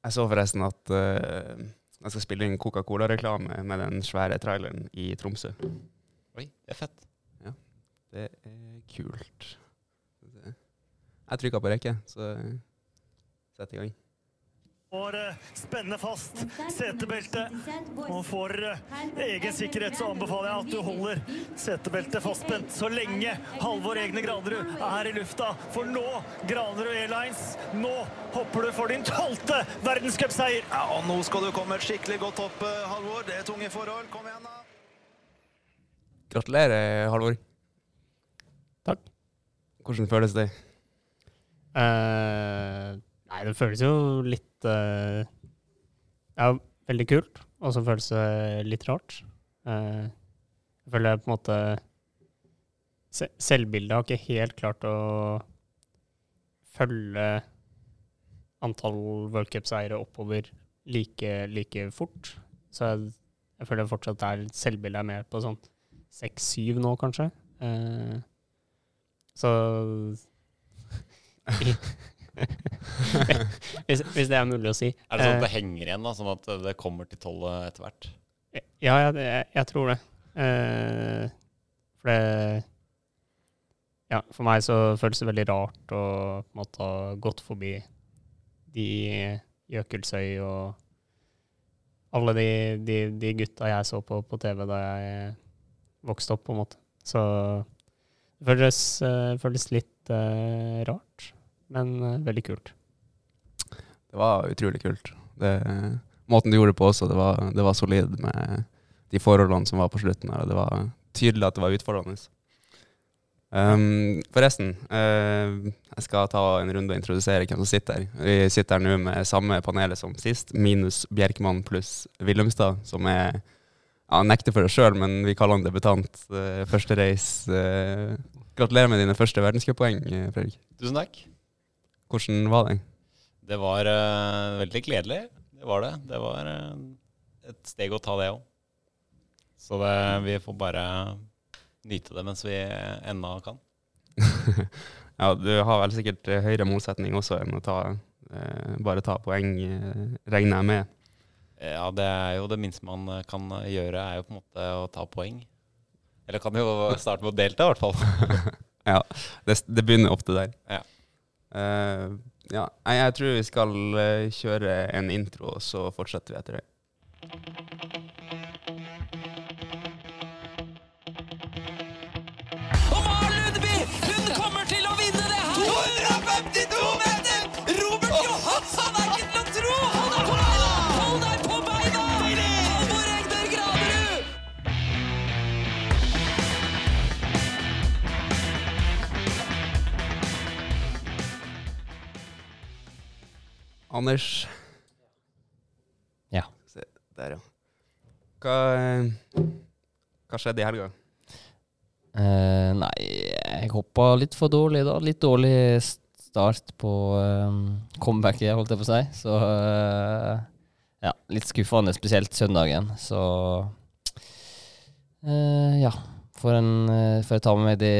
Jeg så forresten at uh, jeg skal spille inn Coca-Cola-reklame med den svære traileren i Tromsø. Oi, det er fett. Ja, Det er kult. Jeg trykka på rekke, så sett i gang. Får eh, spenne fast setebeltet. Og for eh, egen sikkerhet så anbefaler jeg at du holder setebeltet fastspent så lenge Halvor Egne Granerud er i lufta. For nå, Granerud Airlines, nå hopper du for din tolvte verdenscupseier. Ja, og nå skal du komme skikkelig godt opp, eh, Halvor. Det er tunge forhold. Kom igjen, da. Gratulerer, Halvor. Takk. Hvordan føles det? Uh, nei, det føles jo litt eh, Ja, veldig kult, og så føles det litt rart. Uh, jeg føler jeg på en måte se Selvbildet har ikke helt klart å følge antall worldcupseiere oppover like, like fort. Så jeg, jeg føler fortsatt er selvbildet er mer på sånn seks-syv nå, kanskje. Uh, så hvis, hvis det er mulig å si. Er det sånn at Eh, det henger igjen, da, sånn at det kommer til tolv etter hvert? Ja, jeg, jeg, jeg tror det. Eh, for det Ja, for meg så føles det veldig rart å på en måte ha gått forbi de Jøkelsøy og alle de, de, de gutta jeg så på på TV da jeg vokste opp, på en måte. Så det føles, eh, føles litt eh, rart, men eh, veldig kult. Det var utrolig kult. Det, måten du gjorde det på også, det var, det var solid med de forholdene som var på slutten. her, og Det var tydelig at det var utfordrende. Um, forresten, uh, jeg skal ta en runde og introdusere hvem som sitter her. Vi sitter her nå med samme panelet som sist, minus Bjerkmann pluss Willumstad, som er ja, Han nekter for det sjøl, men vi kaller han debutant. Uh, første race. Uh, gratulerer med dine første verdenscuppoeng, Fredrik. Tusen takk. Hvordan var det? Det var uh, veldig gledelig. Det var det. Det var uh, et steg å ta, det òg. Så det, vi får bare nyte det mens vi ennå kan. ja, du har vel sikkert eh, høyere målsetning også enn å ta, uh, bare ta poeng, regner jeg med. Ja, det er jo det minste man kan gjøre, er jo på en måte å ta poeng. Eller kan jo starte med å delta, i hvert fall. Ja, det, det begynner ofte der. Ja. Eh, ja, jeg, jeg tror vi skal eh, kjøre en intro, så fortsetter vi etter det. Anders. Ja. Se, der, ja. Hva, eh, hva skjedde i helga? Uh, nei, jeg hoppa litt for dårlig da. Litt dårlig start på um, comebacket, holdt jeg på å si. Så uh, ja, litt skuffende, spesielt søndagen. Så uh, ja. For, en, eh, for å ta med meg det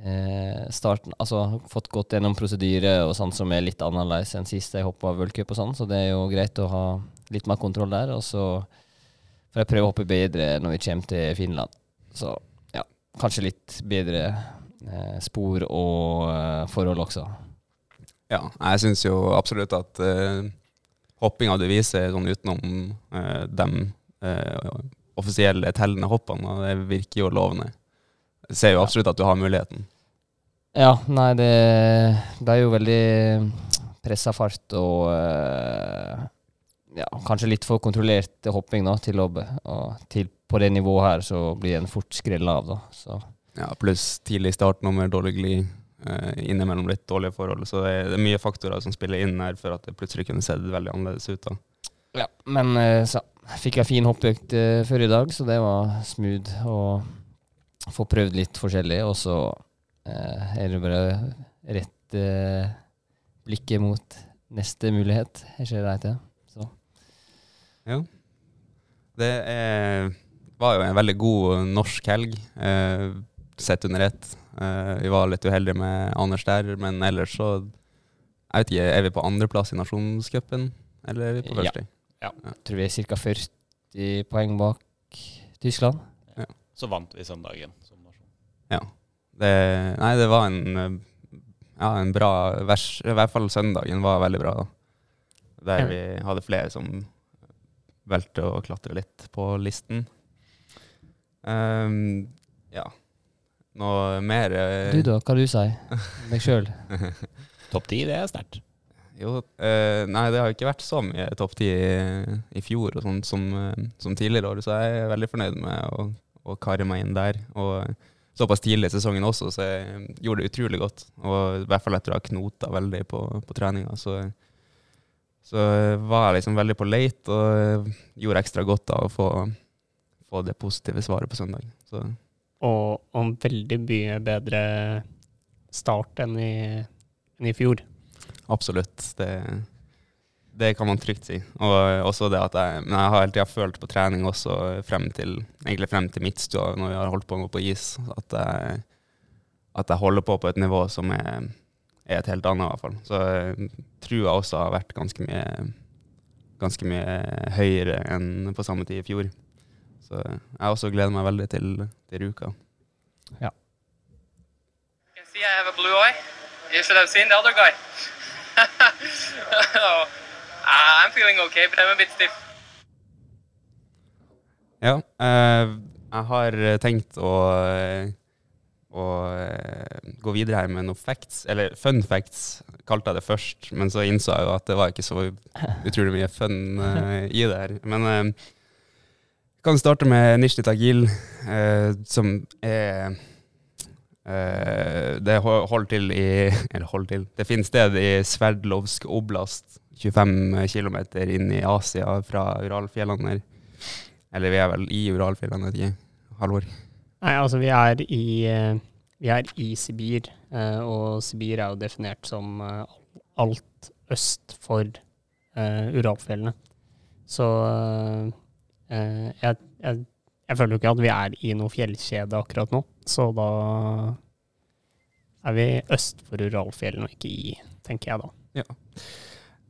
eh, starten Altså fått gått gjennom prosedyre og sånn som er litt annerledes enn sist jeg hoppa v-cup og sånn, så det er jo greit å ha litt mer kontroll der. Og så får jeg prøve å hoppe bedre når vi kommer til Finland. Så ja, kanskje litt bedre eh, spor og eh, forhold også. Ja, jeg syns jo absolutt at eh, hoppinga du viser sånn utenom eh, dem uh, offisielle tellende hoppene, og det virker jo lovende. Jeg ser jo absolutt at du har muligheten. Ja, nei, det ble jo veldig pressa fart og eh, ja, kanskje litt for kontrollert hopping da, til å og til, på det nivået her så blir en fort skrella av, da. Så Ja, Pluss tidlig startnummer, dårlig glid, uh, innimellom litt dårlige forhold. Så det er, det er mye faktorer som spiller inn her for at det plutselig kunne sett veldig annerledes ut. da. Ja, men eh, så fikk jeg fin hoppøkt eh, før i dag, så det var smooth å få prøvd litt forskjellig. Og så eh, er det bare rett eh, blikket mot neste mulighet. Jeg ser det til. Så Ja. Det er, var jo en veldig god norsk helg, eh, sett under ett. Eh, vi var litt uheldige med Anders der, men ellers så Jeg vet ikke, er vi på andreplass i nasjonscupen? eller er vi på første? Ja. Første? Tror vi er ca. 40 poeng bak Tyskland. Så vant vi søndagen som nasjon. Ja. Det, nei, det var en, ja, en bra vers. I hvert fall søndagen var veldig bra. da. Der vi hadde flere som valgte å klatre litt på listen. Um, ja. Noe mer eh, Du da, hva du sier Deg sjøl? Topp ti, det er sterkt. Jo, eh, nei, det har jo ikke vært så mye topp ti i, i fjor og sånt som, eh, som tidligere år, så jeg er veldig fornøyd med å, å kare meg inn der. Og såpass tidlig i sesongen også, så jeg gjorde det utrolig godt. Og i hvert fall etter å ha knota veldig på, på treninga, så, så var jeg liksom veldig på leit og gjorde ekstra godt av å få, få det positive svaret på søndag. Så og en veldig mye bedre start enn i, enn i fjor. Absolutt. Det, det kan man trygt si. Og også det at jeg, men jeg har hele tida følt på trening også frem til egentlig frem til midtstua, når vi har holdt på gå på is, at jeg, at jeg holder på på et nivå som er, er et helt annet, i hvert fall. Så eh, trua også har vært ganske mye, ganske mye høyere enn på samme tid i fjor. Så jeg også gleder meg veldig til, til Ruka. You can see I have a blue eye. You should have seen the other guy. Oh, I'm feeling okay, but I'm a bit stiff. Ja, eh, jeg har tenkt å, eh, å eh, gå videre her med noen facts, eller fun facts, kalte jeg det først, men så innså jeg jo at det var ikke så utrolig mye fun eh, i det her. Men eh, kan starte med Nishti Tagil, eh, som er Det ho- holder til i Eller holder til Det finner sted i Sverdlovsk oblast, 25 km inn i Asia fra Uralfjellene. Eller vi er vel i Uralfjellene, vet ikke. Halvor. Nei, altså vi er i, eh, vi er i Sibir, eh, og Sibir er jo definert som eh, alt øst for eh, Uralfjellene. Så eh, jeg, jeg, jeg føler jo ikke at vi er i noe fjellkjede akkurat nå, så da er vi øst for Uralfjellene og ikke i, tenker jeg da. Ja.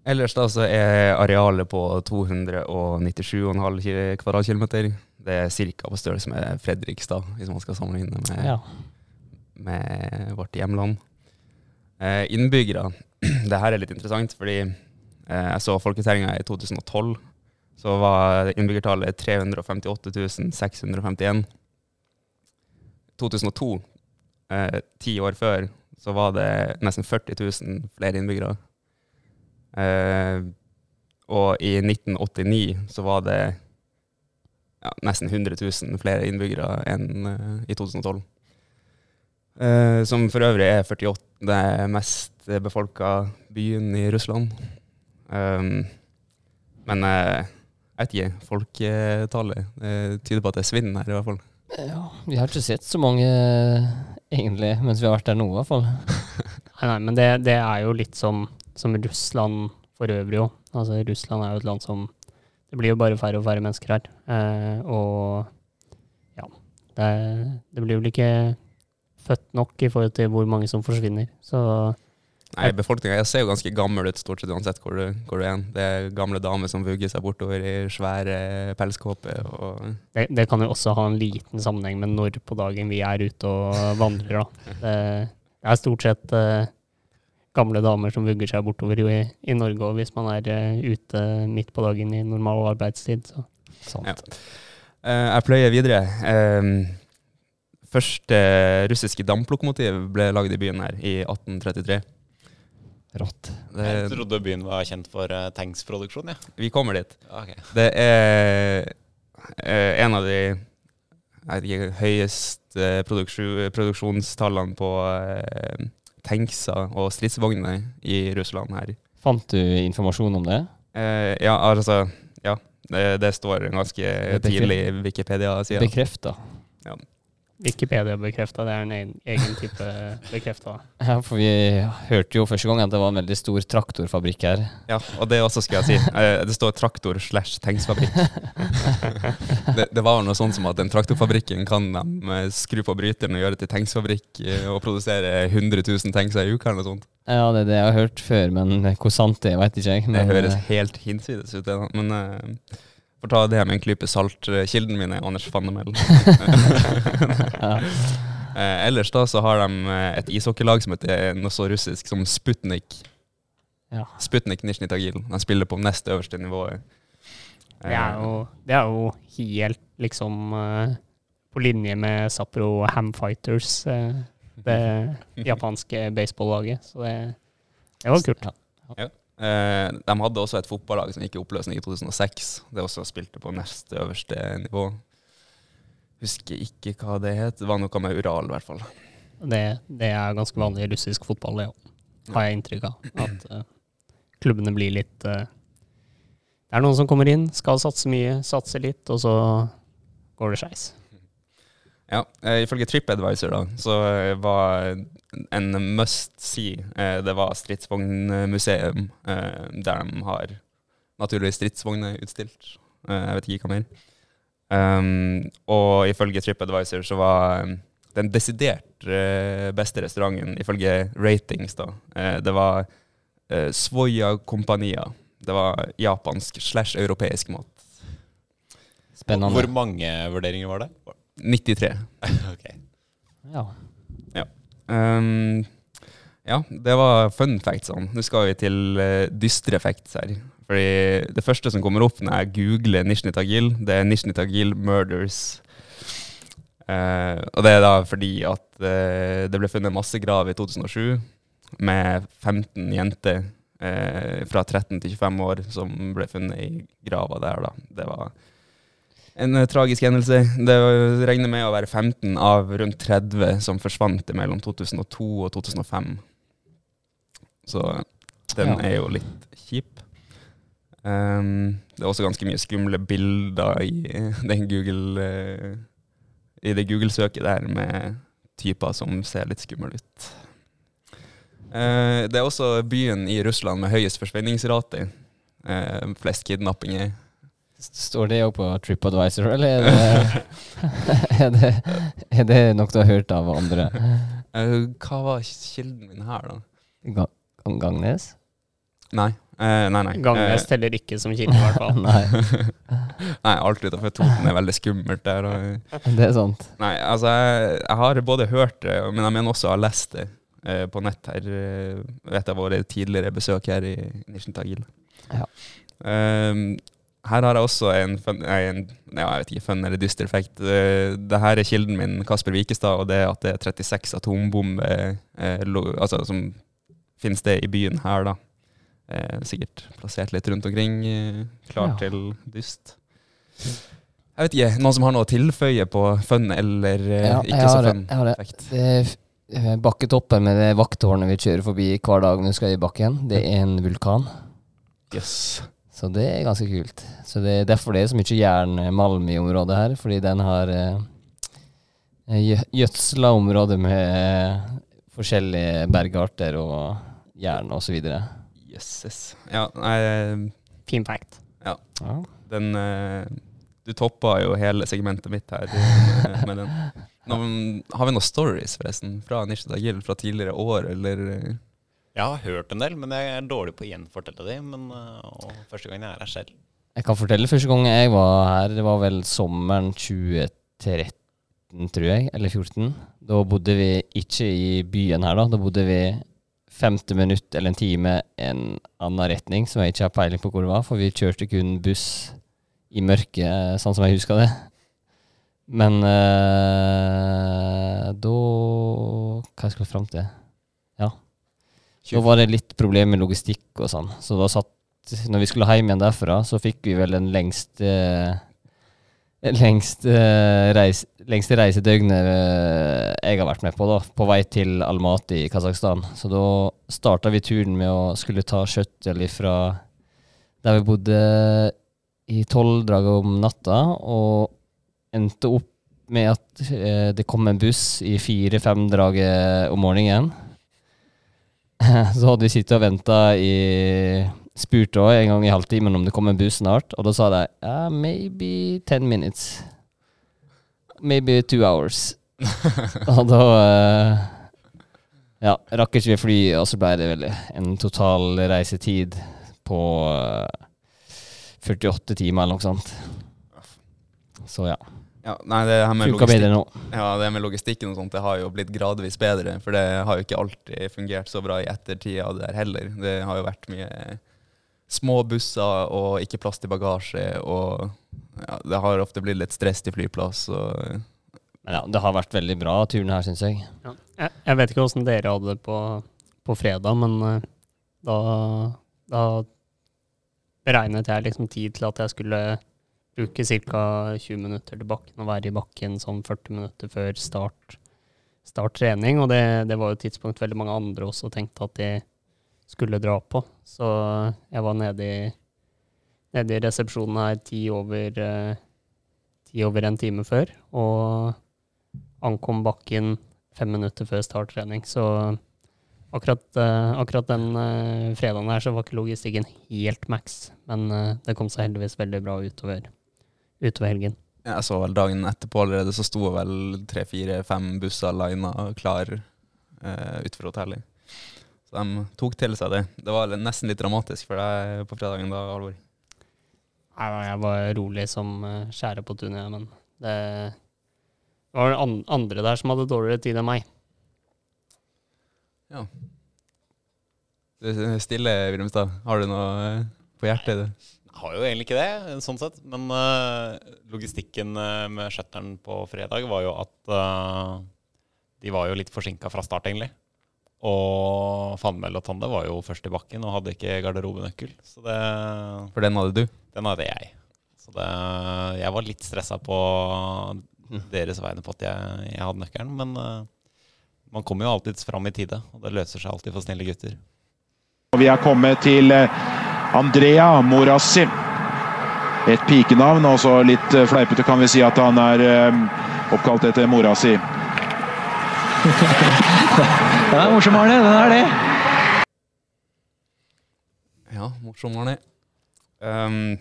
Ellers da så er arealet på 297,5 kvadratkilometer. Det er ca. på størrelse med Fredrikstad, hvis man skal sammenligne med, Ja. med vårt hjemland. Eh, innbyggere. det her er litt interessant, fordi eh, jeg så folketellinga i 2012. Så var innbyggertallet 358 651. 2002, eh, ti år før, så var det nesten 40 000 flere innbyggere. Eh, og i 1989 så var det ja, nesten 100 000 flere innbyggere enn eh, i 2012. Eh, som for øvrig er 48. mest befolka byen i Russland. Men jeg vet ikke, folketallet tyder på at det svinner her, i hvert fall. Ja. Vi har ikke sett så mange, eh, egentlig, mens vi har vært der nå, i hvert fall. Nei, nei, men det, det er jo litt som, som Russland for øvrig òg. Altså, Russland er jo et land som Det blir jo bare færre og færre mennesker her. Eh, og ja det, det blir vel ikke født nok i forhold til hvor mange som forsvinner. Så Nei, befolkninga ser jo ganske gammel ut stort sett uansett hvor du, hvor du er. Det er gamle damer som vugger seg bortover i svære pelskåper. Og det, det kan jo også ha en liten sammenheng med når på dagen vi er ute og vandrer, da. Det, det er stort sett uh, gamle damer som vugger seg bortover i, i Norge òg, hvis man er uh, ute midt på dagen i normal arbeidstid. Så. Sant. Ja. Uh, jeg pløyer videre. Uh, første russiske damplokomotiv ble lagd i byen her i 1833. Rått. Jeg trodde byen var kjent for uh, tanksproduksjon, ja. vi kommer dit. Okay. Det er uh, en av de ikke, høyeste produksjon, produksjonstallene på uh, tankser og stridsvogner i Russland her. Fant du informasjon om det? Uh, ja, altså Ja. Det, det står ganske tidlig i Wikipedia-sida. Bekrefta. Wikipedia bekrefta, det er en egen, egen type bekrefta. Ja, for vi hørte jo første gang at det var en veldig stor traktorfabrikk her. Ja, og det også skal jeg si. Eh, Det står traktor slash tengsfabrikk. Det, det var noe sånn som at den traktorfabrikken kan de eh, skru på bryteren og gjøre til tanksfabrikk eh, og produsere 100 000 tanks i uka eller noe sånt. Ja, det er det jeg har hørt før, men hvor sant det er, vet ikke jeg. Det høres helt hinsides ut, det. da. Men får ta det med en klype salt. Eh, Kilden min er Anders Fannemel. ja. Eh, ellers da så har de eh, et ishockeylag som heter noe så russisk som Sputnik. Ja. Sputnik Nizjnij Tagil. De spiller på nest øverste nivået. Det er jo, det er jo helt liksom eh, på linje med Sapro Hamfighters, det japanske baseballaget. Så det, det var kult. Ja. Ja. Eh, de hadde også et fotballag som gikk i oppløsning i 2006. Det også spilte på nest øverste nivå. Husker ikke hva det het. Det var noe med Ural, i hvert fall. Det, det er ganske vanlig i russisk fotball, det òg. Har jeg inntrykk av. At eh, klubbene blir litt eh, Det er noen som kommer inn, skal satse mye, satse litt, og så går det skeis. Ja, eh, Ifølge TripAdvisor da, så eh, var en must see eh, Det var stridsvognmuseum, der de har naturlig stridsvogner utstilt. Jeg vet ikke hva mer. Um, og ifølge TripAdvisor så var den desidert beste restauranten, ifølge ratings, da, eh, det var uh, Svoja Kompania. Det var japansk slash europeisk mat. Spennende. Hvor mange vurderinger var det? 93. Ok. Ja. Um, ja, det var fun facts. Sånn. Nå skal vi til uh, dystre facts her. Fordi Det første som kommer opp når jeg googler Nishni Tagil, det er Nishni Tagil Murders. Uh, og det er da fordi at uh, det ble funnet massegrav i 2007 med 15 jenter eh, fra 13 til 25 år som ble funnet i grava der. da. Det var en eh, tragisk hendelse. Det regner med å være 15 av rundt 30 som forsvant mellom 2002 og 2005. Så den Ja. er jo litt kjip. Um, det er også ganske mye skumle bilder i den Google uh, I det Google-søket der med typer som ser litt skumle ut. Uh, det er også byen i Russland med høyest forsvinningsrate. Uh, flest kidnappinger. Står det òg på TripAdvisor, eller er det, er, det, er det noe du har hørt av andre? Eh, hva var kilden min her, da? Ga Gangnes? Nei. Eh, nei, nei. Gangnes teller ikke som kilde, i hvert fall. Nei, nei, alt utenfor Toten er veldig skummelt der. Og, det er sant. nei, altså, jeg, jeg har både hørt det, men jeg mener også jeg har lest det eh, på nett her. eh, ved et av våre tidligere besøk her i Nisjentagil. Ja. Ehm, her har jeg også en, fun, en ja, jeg vet ikke, fun eller dyster effekt. Uh, det her er kilden min, Kasper Wikestad, og det at det er 36 atombomber eh, altså, som finnes det i byen her, da. Eh, sikkert plassert litt rundt omkring, eh, klar Ja. til dyst. Jeg vet ikke, noen som har noe å tilføye på fun eller eh, Ja, ikke så fun jeg har det. effekt? Det er eh, bakketoppen med det vakttårnet vi kjører forbi hver dag når vi skal i bakken. Det er en vulkan. Yes. Så det er ganske kult. Så det er derfor det er så mye jernmalm i området her, fordi den har eh, gjødsla området med eh, forskjellige bergarter og jern. Yes, yes. Ja, nei, eh, Fin fact. Ja. den eh, Du toppa jo hele segmentet mitt her med, med den. Nå, har vi noen stories, forresten, fra Nisha Dagil fra tidligere år, eller eh, Jeg har hørt en del, men jeg er dårlig på å gjenfortelle dem. Men uh, og første gang jeg er her selv. Jeg kan fortelle første gang jeg var her, det var vel sommeren 2013, tror jeg, eller 14. Da bodde vi ikke i byen her, da. Da bodde vi 50 minutter eller en time en annen retning, som jeg ikke har peiling på hvor det var, for vi kjørte kun buss i mørket, sånn som jeg husker det. Men øh, da Hva skal jeg fram til? Da var det litt problem med logistikk og sånn, så da satt når vi skulle hjem igjen derfra, så fikk vi vel den lengste lengste, reis, lengste reisedøgnet eh, jeg har vært med på, da, på vei til Almaty i Kasakhstan. Så da starta vi turen med å skulle ta shuttle fra der vi bodde i tolvdraget om natta, og endte opp med at eh, det kom en buss i fire-fem-draget om morgenen. Så hadde vi sittet og venta i Spurt òg en gang i halvtimen om det kom en buss snart, og da sa de ja, maybe ten minutes. Maybe two hours. og da uh, ja, rakk ikke vi fly, og så ble det vel en total reisetid på uh, 48 timer eller noe sånt. Så ja. Ja, nei, det her med Funka bedre nå. ja, det med logistikken og sånt, det har jo blitt gradvis bedre. For det har jo ikke alltid fungert så bra i ettertid av det der heller. Det har jo vært mye små busser og ikke plass til bagasje. Og ja, det har ofte blitt litt stress til flyplass. Og Men ja, det har vært veldig bra turen her, syns jeg. Ja. Jeg, jeg vet ikke åssen dere hadde det på, på fredag, men eh, da, da beregnet jeg liksom tid til at jeg skulle bruke ca. 20 minutter til bakken og være i bakken sånn 40 minutter før start, start trening. Og det, det var jo et tidspunkt veldig mange andre også tenkte at de skulle dra på. Så jeg var nede i, nede i resepsjonen her ti over, eh, ti over en time før. Og ankom bakken fem minutter før start trening. Så akkurat, eh, akkurat den eh, fredagen her så var ikke logistikken helt maks. Men eh, det kom seg heldigvis veldig bra utover, utover helgen. jeg så vel dagen etterpå allerede, så sto vel tre-fire-fem busser lina klar eh, utenfor hotellet. Så de tok til seg det. Det var nesten litt dramatisk for deg på fredagen da, Alvor. Nei, nei, Jeg var rolig som uh, skjære på tunet, men det var vel andre der som hadde dårligere tid enn meg. Ja. Det er stille, Wilhelmstad. Har du noe eh, på hjertet? du? Har jo egentlig ikke det, sånn sett. Men uh, logistikken eh, med shutteren på fredag var jo at uh, de var jo litt forsinka fra start, egentlig. Og Fannmel og Tande var jo først i bakken og hadde ikke garderobenøkkel. Så det, For den hadde du? den hadde jeg. Så det, jeg var litt stressa på deres vegne på at jeg, jeg hadde nøkkelen. Men uh, man kommer jo alltids fram i tide, og det løser seg alltid for snille gutter. Og Vi har kommet til Andrea Morassi. Et pikenavn, og så litt eh, fleipete kan vi si at han er eh, oppkalt etter mora si. Den er morsom, Arne. Den er det. Ja, morsom, Arne. Um,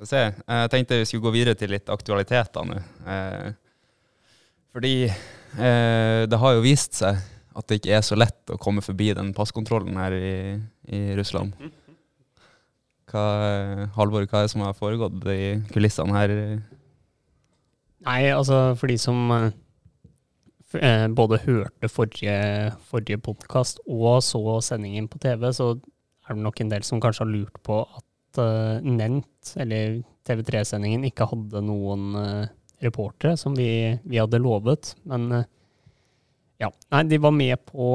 se. Jeg tenkte vi skulle gå videre til litt aktualiteter nå. Uh, fordi uh, det har jo vist seg at det ikke er så lett å komme forbi den passkontrollen her i, i Russland. Hva, Halvor, hva er det som har foregått i kulissene her? Nei, altså for de som eh, eh, både hørte forrige, forrige podkast og så sendingen på TV, så er det nok en del som kanskje har lurt på at eh, Nent, eller TV3-sendingen, ikke hadde noen eh, reportere, som vi, vi hadde lovet. Men eh, ja, nei, de var med på,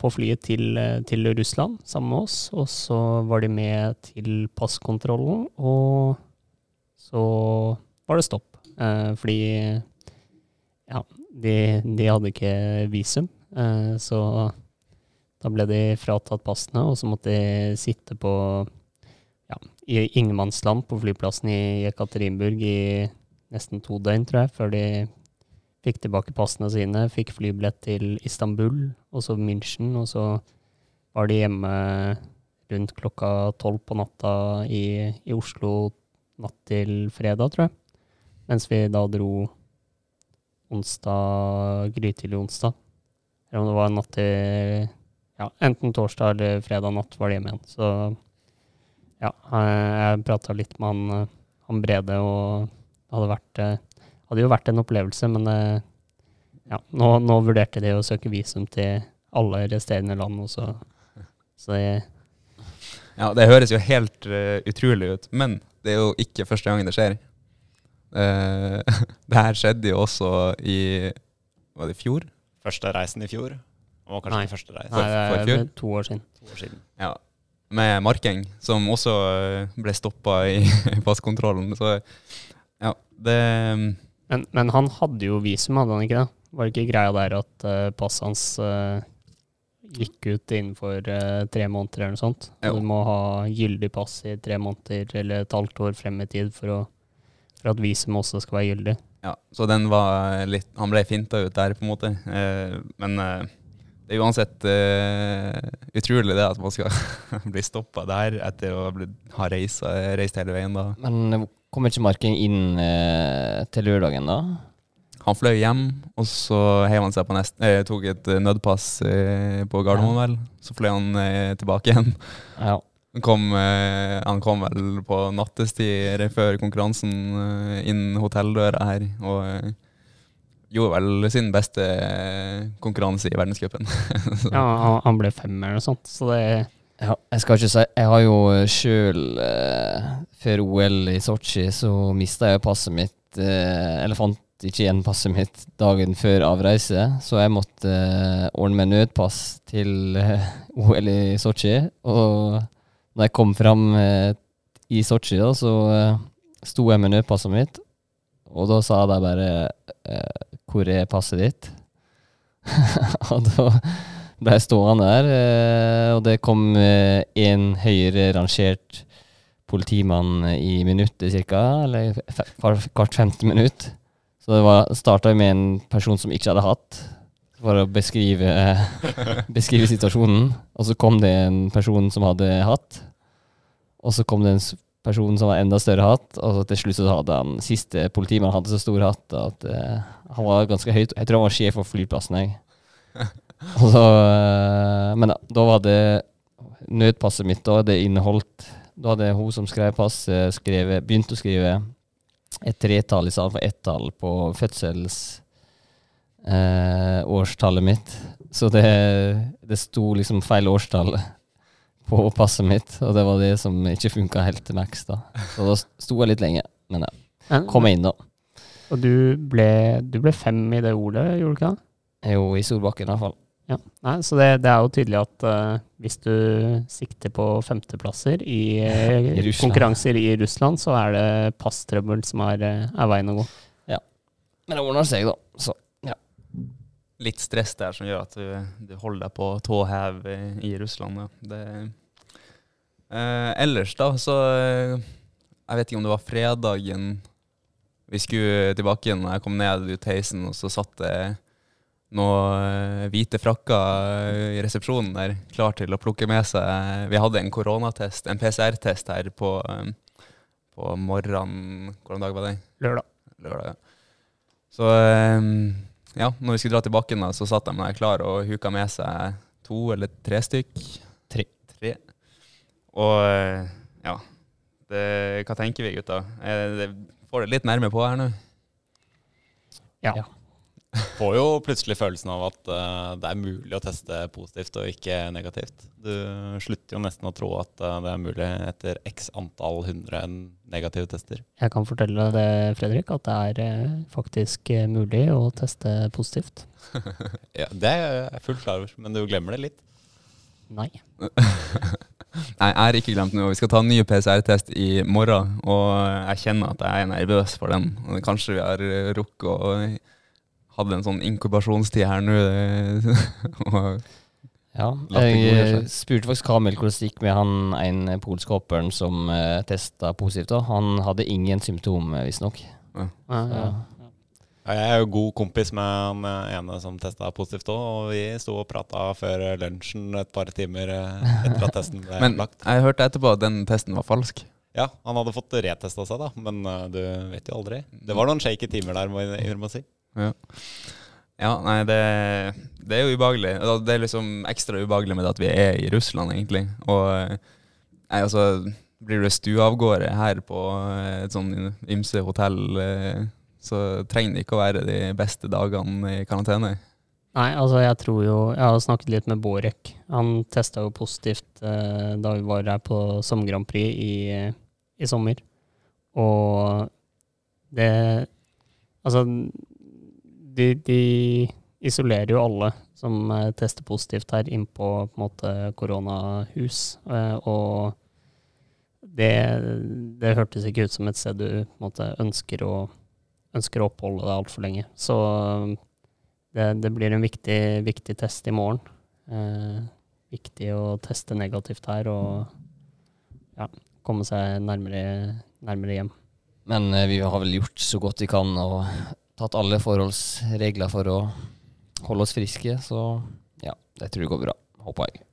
på flyet til, til Russland sammen med oss, og så var de med til passkontrollen, og så var det stopp. Eh, fordi ja, de, de hadde ikke visum, eh, så da ble de fratatt passene, og så måtte de sitte på ja, i ingenmannsland på flyplassen i Jekaterinburg i nesten to døgn, tror jeg, før de fikk tilbake passene sine, fikk flybillett til Istanbul, og så München, og så var de hjemme rundt klokka tolv på natta i, i Oslo natt til fredag, tror jeg. Mens vi da dro onsdag, grytidlig onsdag. Eller om det var natt til Ja, enten torsdag eller fredag natt var de hjemme igjen. Så ja, jeg, jeg prata litt med han, eh, han Brede, og det hadde vært eh, hadde jo vært en opplevelse, men eh, ja, nå, nå vurderte de å søke visum til alle resterende land, også. så, så det, Ja, det høres jo helt uh, utrolig ut, men det er jo ikke første gangen det skjer. Uh, det her skjedde jo også i Var det i fjor? Første reisen i fjor. Det var kanskje Nei. første reis. Nei, det for er to år siden. To år siden. Ja. Med Markeng, som også ble stoppa i passkontrollen. Så ja, det Men, men han hadde jo visum, hadde han ikke det? Var det ikke greia der at uh, passet hans uh, gikk ut innenfor uh, tre måneder eller noe sånt? Jo. Du må ha gyldig pass i tre måneder eller et halvt år frem i tid for, å, for at visum også skal være gyldig. Ja, så den var litt Han ble finta ut der, på en måte. Uh, men det er uansett uh, utrolig det at man skal bli stoppa der etter å bli, ha reist, reist hele veien. da. Men kommer ikke Marking inn uh, til lørdagen, da? Han fløy hjem, og så heiv han seg på nest, eh, tok et eh, nødpass eh, på Gardermoen, vel. Så fløy han eh, tilbake igjen. Ja. Han kom, eh, han kom vel på nattestid før konkurransen eh, inn hotelldøra her, og eh, gjorde vel sin beste eh, konkurranse i verdenscupen. Ja, han, ble femmer eller noe sånt, så det Ja, jeg skal ikke si Jeg har jo sjøl, eh, før OL i Sotsji, så mista jeg passet mitt eh, Eller fant ikke igjen passet mitt dagen før avreise, så jeg måtte eh, ordne meg nødpass til eh, OL i Sotsji. Og når jeg kom fram eh, i Sotsji, da, så eh, sto jeg med nødpasset mitt, og da sa de bare eh, 'Hvor er passet ditt?' og da ble jeg stående der, eh, og det kom eh, en høyere rangert politimann i minuttet cirka, eller hvert femte minutt. Så det starta med en person som ikke hadde hatt, for å beskrive, beskrive situasjonen. Og så kom det en person som hadde hatt, og så kom det en s- person som var enda større hatt, og så til slutt så hadde han siste politimannen hadde så stor hatt at uh, han var ganske høyt. Jeg tror han var sjef for flyplassen, jeg. Og så, uh, men da, da var det nødpasset mitt, da det inneholdt Da hadde hun som skrev passet, skrevet, begynt å skrive et tretall i stedet for ett-tall på fødselsårstallet eh, mitt. Så det, det sto liksom feil årstall på passet mitt, og det var det som ikke funka helt til max. da. Så da sto jeg litt lenge, men ja. Kom jeg inn, da. Og du ble, du ble fem i det ordet, gjorde du ikke det? Jo, i Solbakken i hvert fall. Ja. Nei, så det, det er jo tydelig at uh, hvis du sikter på femteplasser i, eh, I konkurranser i Russland, så er det passtrøbbel som er, eh, er veien å gå. Ja. Men det ordner seg, da. Litt stress der som gjør at du, du holder deg på tå hev i, i Russland. Ja. Det, eh, ellers, da, så eh, Jeg vet ikke om det var fredagen vi skulle tilbake igjen. Jeg kom ned ut heisen, og så satt det noen eh, hvite frakker eh, i resepsjonen der, klar til å plukke med seg Vi hadde en koronatest, en PCR-test her på, på morgenen Hvilken dag var det? Lørdag. Lørdag, ja. Så ja, når vi skulle dra tilbake, da, så satt de der klar og huka med seg to eller tre stykk. Tre. Tre. Og eh, ja, det, hva tenker vi gutta? Eh, får det litt nærme på her nå? Ja. Ja. Får jo plutselig følelsen av at uh, det er mulig å teste positivt og ikke negativt. Du slutter jo nesten å tro at uh, det er mulig etter x antall hundre negative tester. Jeg kan fortelle det, Fredrik, at det er uh, faktisk mulig å teste positivt. Ja, det er jeg fullt klar over, men du glemmer det litt. Nei. Nei, jeg har ikke glemt noe. Vi skal ta en ny PCR-test i morgen, og jeg kjenner at jeg er nervøs for den. Kanskje vi har rukket å hadde en sånn inkubasjonstid her nå. eh, Ja, jeg eh, spurte faktisk Kamil hvordan det gikk med han en polskhopperen som uh, testa positivt. da. Han hadde ingen symptom, eh, visstnok. Ja, ja. Ja, Jeg er jo god kompis med han eh, ene som testa positivt òg, og vi sto og prata før lunsjen et par timer eh, etter at testen ble Men lagt. jeg hørte etterpå at den testen var falsk. Ja, han hadde fått retesta seg, da, men eh, du vet jo aldri. Det var noen shaky timer der, må jeg må si. Ja, ja nei, det, det er jo ubehagelig. Det er liksom ekstra ubehagelig med at vi er i Russland, egentlig. Og eh, nei, altså, blir du stueavgående her på eh, et sånn ymse hotell, eh, så trenger det ikke å være de beste dagene i karantene. Nei, altså jeg tror jo Jeg har snakket litt med Borek. Han testa jo positivt eh, da vi var her på Sommer Grand Prix i, i sommer. Og det Altså, de, de isolerer jo alle som eh, tester positivt her, inn på på måte koronahus. Eh, og det, det hørtes ikke ut som et sted du måte ønsker å, ønsker å oppholde deg altfor lenge. Så det, det blir en viktig, viktig test i morgen. Eh, viktig å teste negativt her og ja, komme seg nærmere, nærmere hjem. Men eh, vi har vel gjort så godt vi kan og tatt alle forholdsregler for å holde oss friske, så ja, jeg tror det går bra. Håper jeg.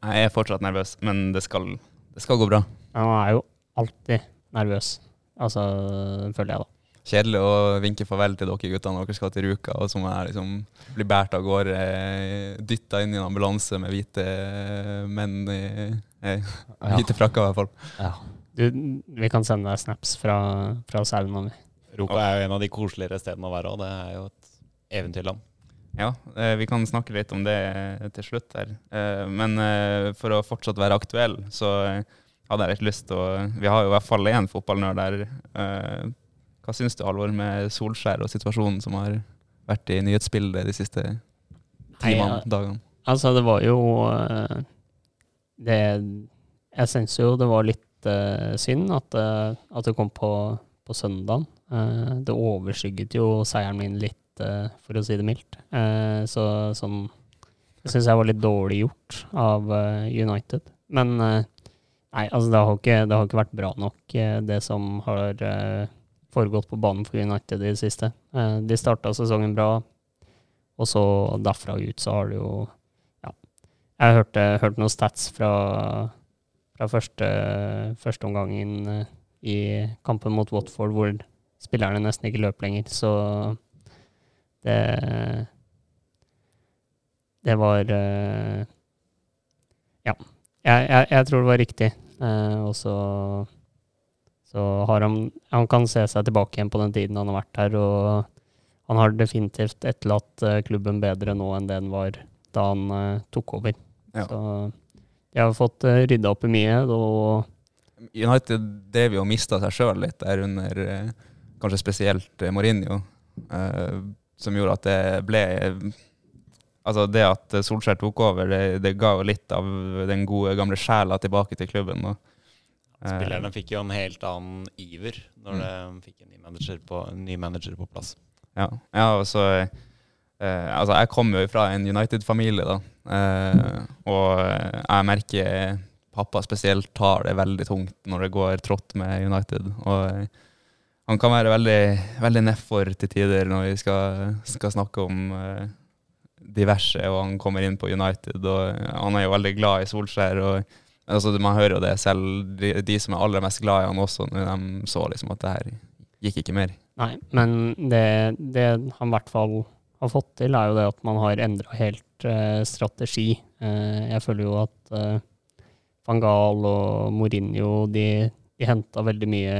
Jeg er fortsatt nervøs, men det skal, det skal gå bra. Man er jo alltid nervøs. Altså, føler jeg, da. Kjedelig å vinke farvel til dere guttene når dere skal til Ruka, og må jeg liksom bli båret av gårde, dytta inn i en ambulanse med hvite menn i eh, hvite frakker, i hvert fall. Ja. Du, vi kan sende deg snaps fra, fra sauna. Vi. Er jo en av de koseligere stedene å være, og det er jo et eventyrland. Ja, eh, vi kan snakke litt om det til slutt her. Eh, Men eh, for å fortsatt være aktuell, så eh, hadde jeg litt lyst til å Vi har jo i hvert fall én fotballnerd der. Eh, Hva syns du, Alvor, med Solskjær og situasjonen som har vært i nyhetsbildet de siste timene, dagene? Altså, det var jo eh, Det Jeg syns jo det var litt eh, synd at, eh, at det kom på, på søndagen. Eh, det overskygget jo seieren min litt, eh, for å si det mildt. Eh, så sånn Det syns jeg var litt dårlig gjort av United. Men nei, altså, det har ikke, det har ikke vært bra nok, det som har foregått på banen for United i det siste. De starta sesongen bra, og så derfra ut så har det jo Ja. Jeg hørte, hørte noen stats fra, fra første, første omgangen i kampen mot Watford, hvor spillerne nesten ikke løp lenger, så det Det var eh, Ja. Jeg, jeg, jeg tror det var riktig. Eh, og så så har han Han kan se seg tilbake igjen på den tiden han har vært her, og han har definitivt etterlatt eh, klubben bedre nå enn det den var da han tok over. Ja. Så de har fått uh, rydda opp i mye, og United drev jo og mista seg sjøl litt der under eh, kanskje spesielt eh, Mourinho, eh, som gjorde at det ble Altså det at Solskjær tok over, det, det ga jo litt av den gode, gamle sjela tilbake til klubben. Og, eh, Spillerne fikk jo en helt annen iver når Mm. de fikk en ny manager på, ny manager på plass. Ja, ja og så eh, Altså, jeg kommer jo fra en United-familie, da. Eh, og jeg merker pappa spesielt tar det veldig tungt når det går trått med United. Og han kan være veldig, veldig nedfor til tider når vi skal, skal snakke om uh, diverse, og han kommer inn på United, og han er jo veldig glad i Solskjær. og altså, Man hører jo det selv, de, de som er aller mest glad i han også, når de så liksom at det her gikk ikke mer. Nei, men det, det han i hvert fall har fått til, er jo det at man har endra helt uh, strategi. Uh, jeg føler jo at uh, van Gaal og Mourinho de, de henta veldig mye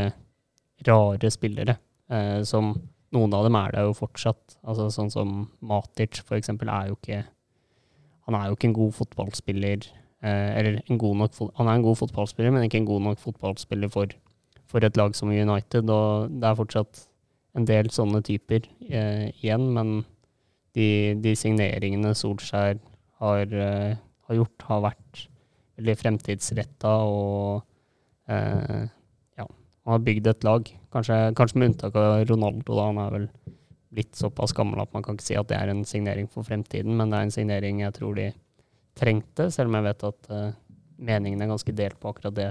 rare spillere, eh, som noen av dem er det jo fortsatt. Altså Sånn som Matic, for eksempel, er jo ikke Han er jo ikke en god fotballspiller. Eh, eller en god nok Han er en god fotballspiller, men ikke en god nok fotballspiller for, for et lag som United. Og det er fortsatt en del sånne typer eh, igjen, men de, de signeringene Solskjær har, eh, har gjort, har vært veldig fremtidsretta og eh, han har bygd et lag. Kanskje, kanskje med unntak av Ronaldo, da. Han er vel blitt såpass gammel at man kan ikke si at det er en signering for fremtiden, men det er en signering jeg tror de trengte, selv om jeg vet at uh, meningen er ganske delt på akkurat det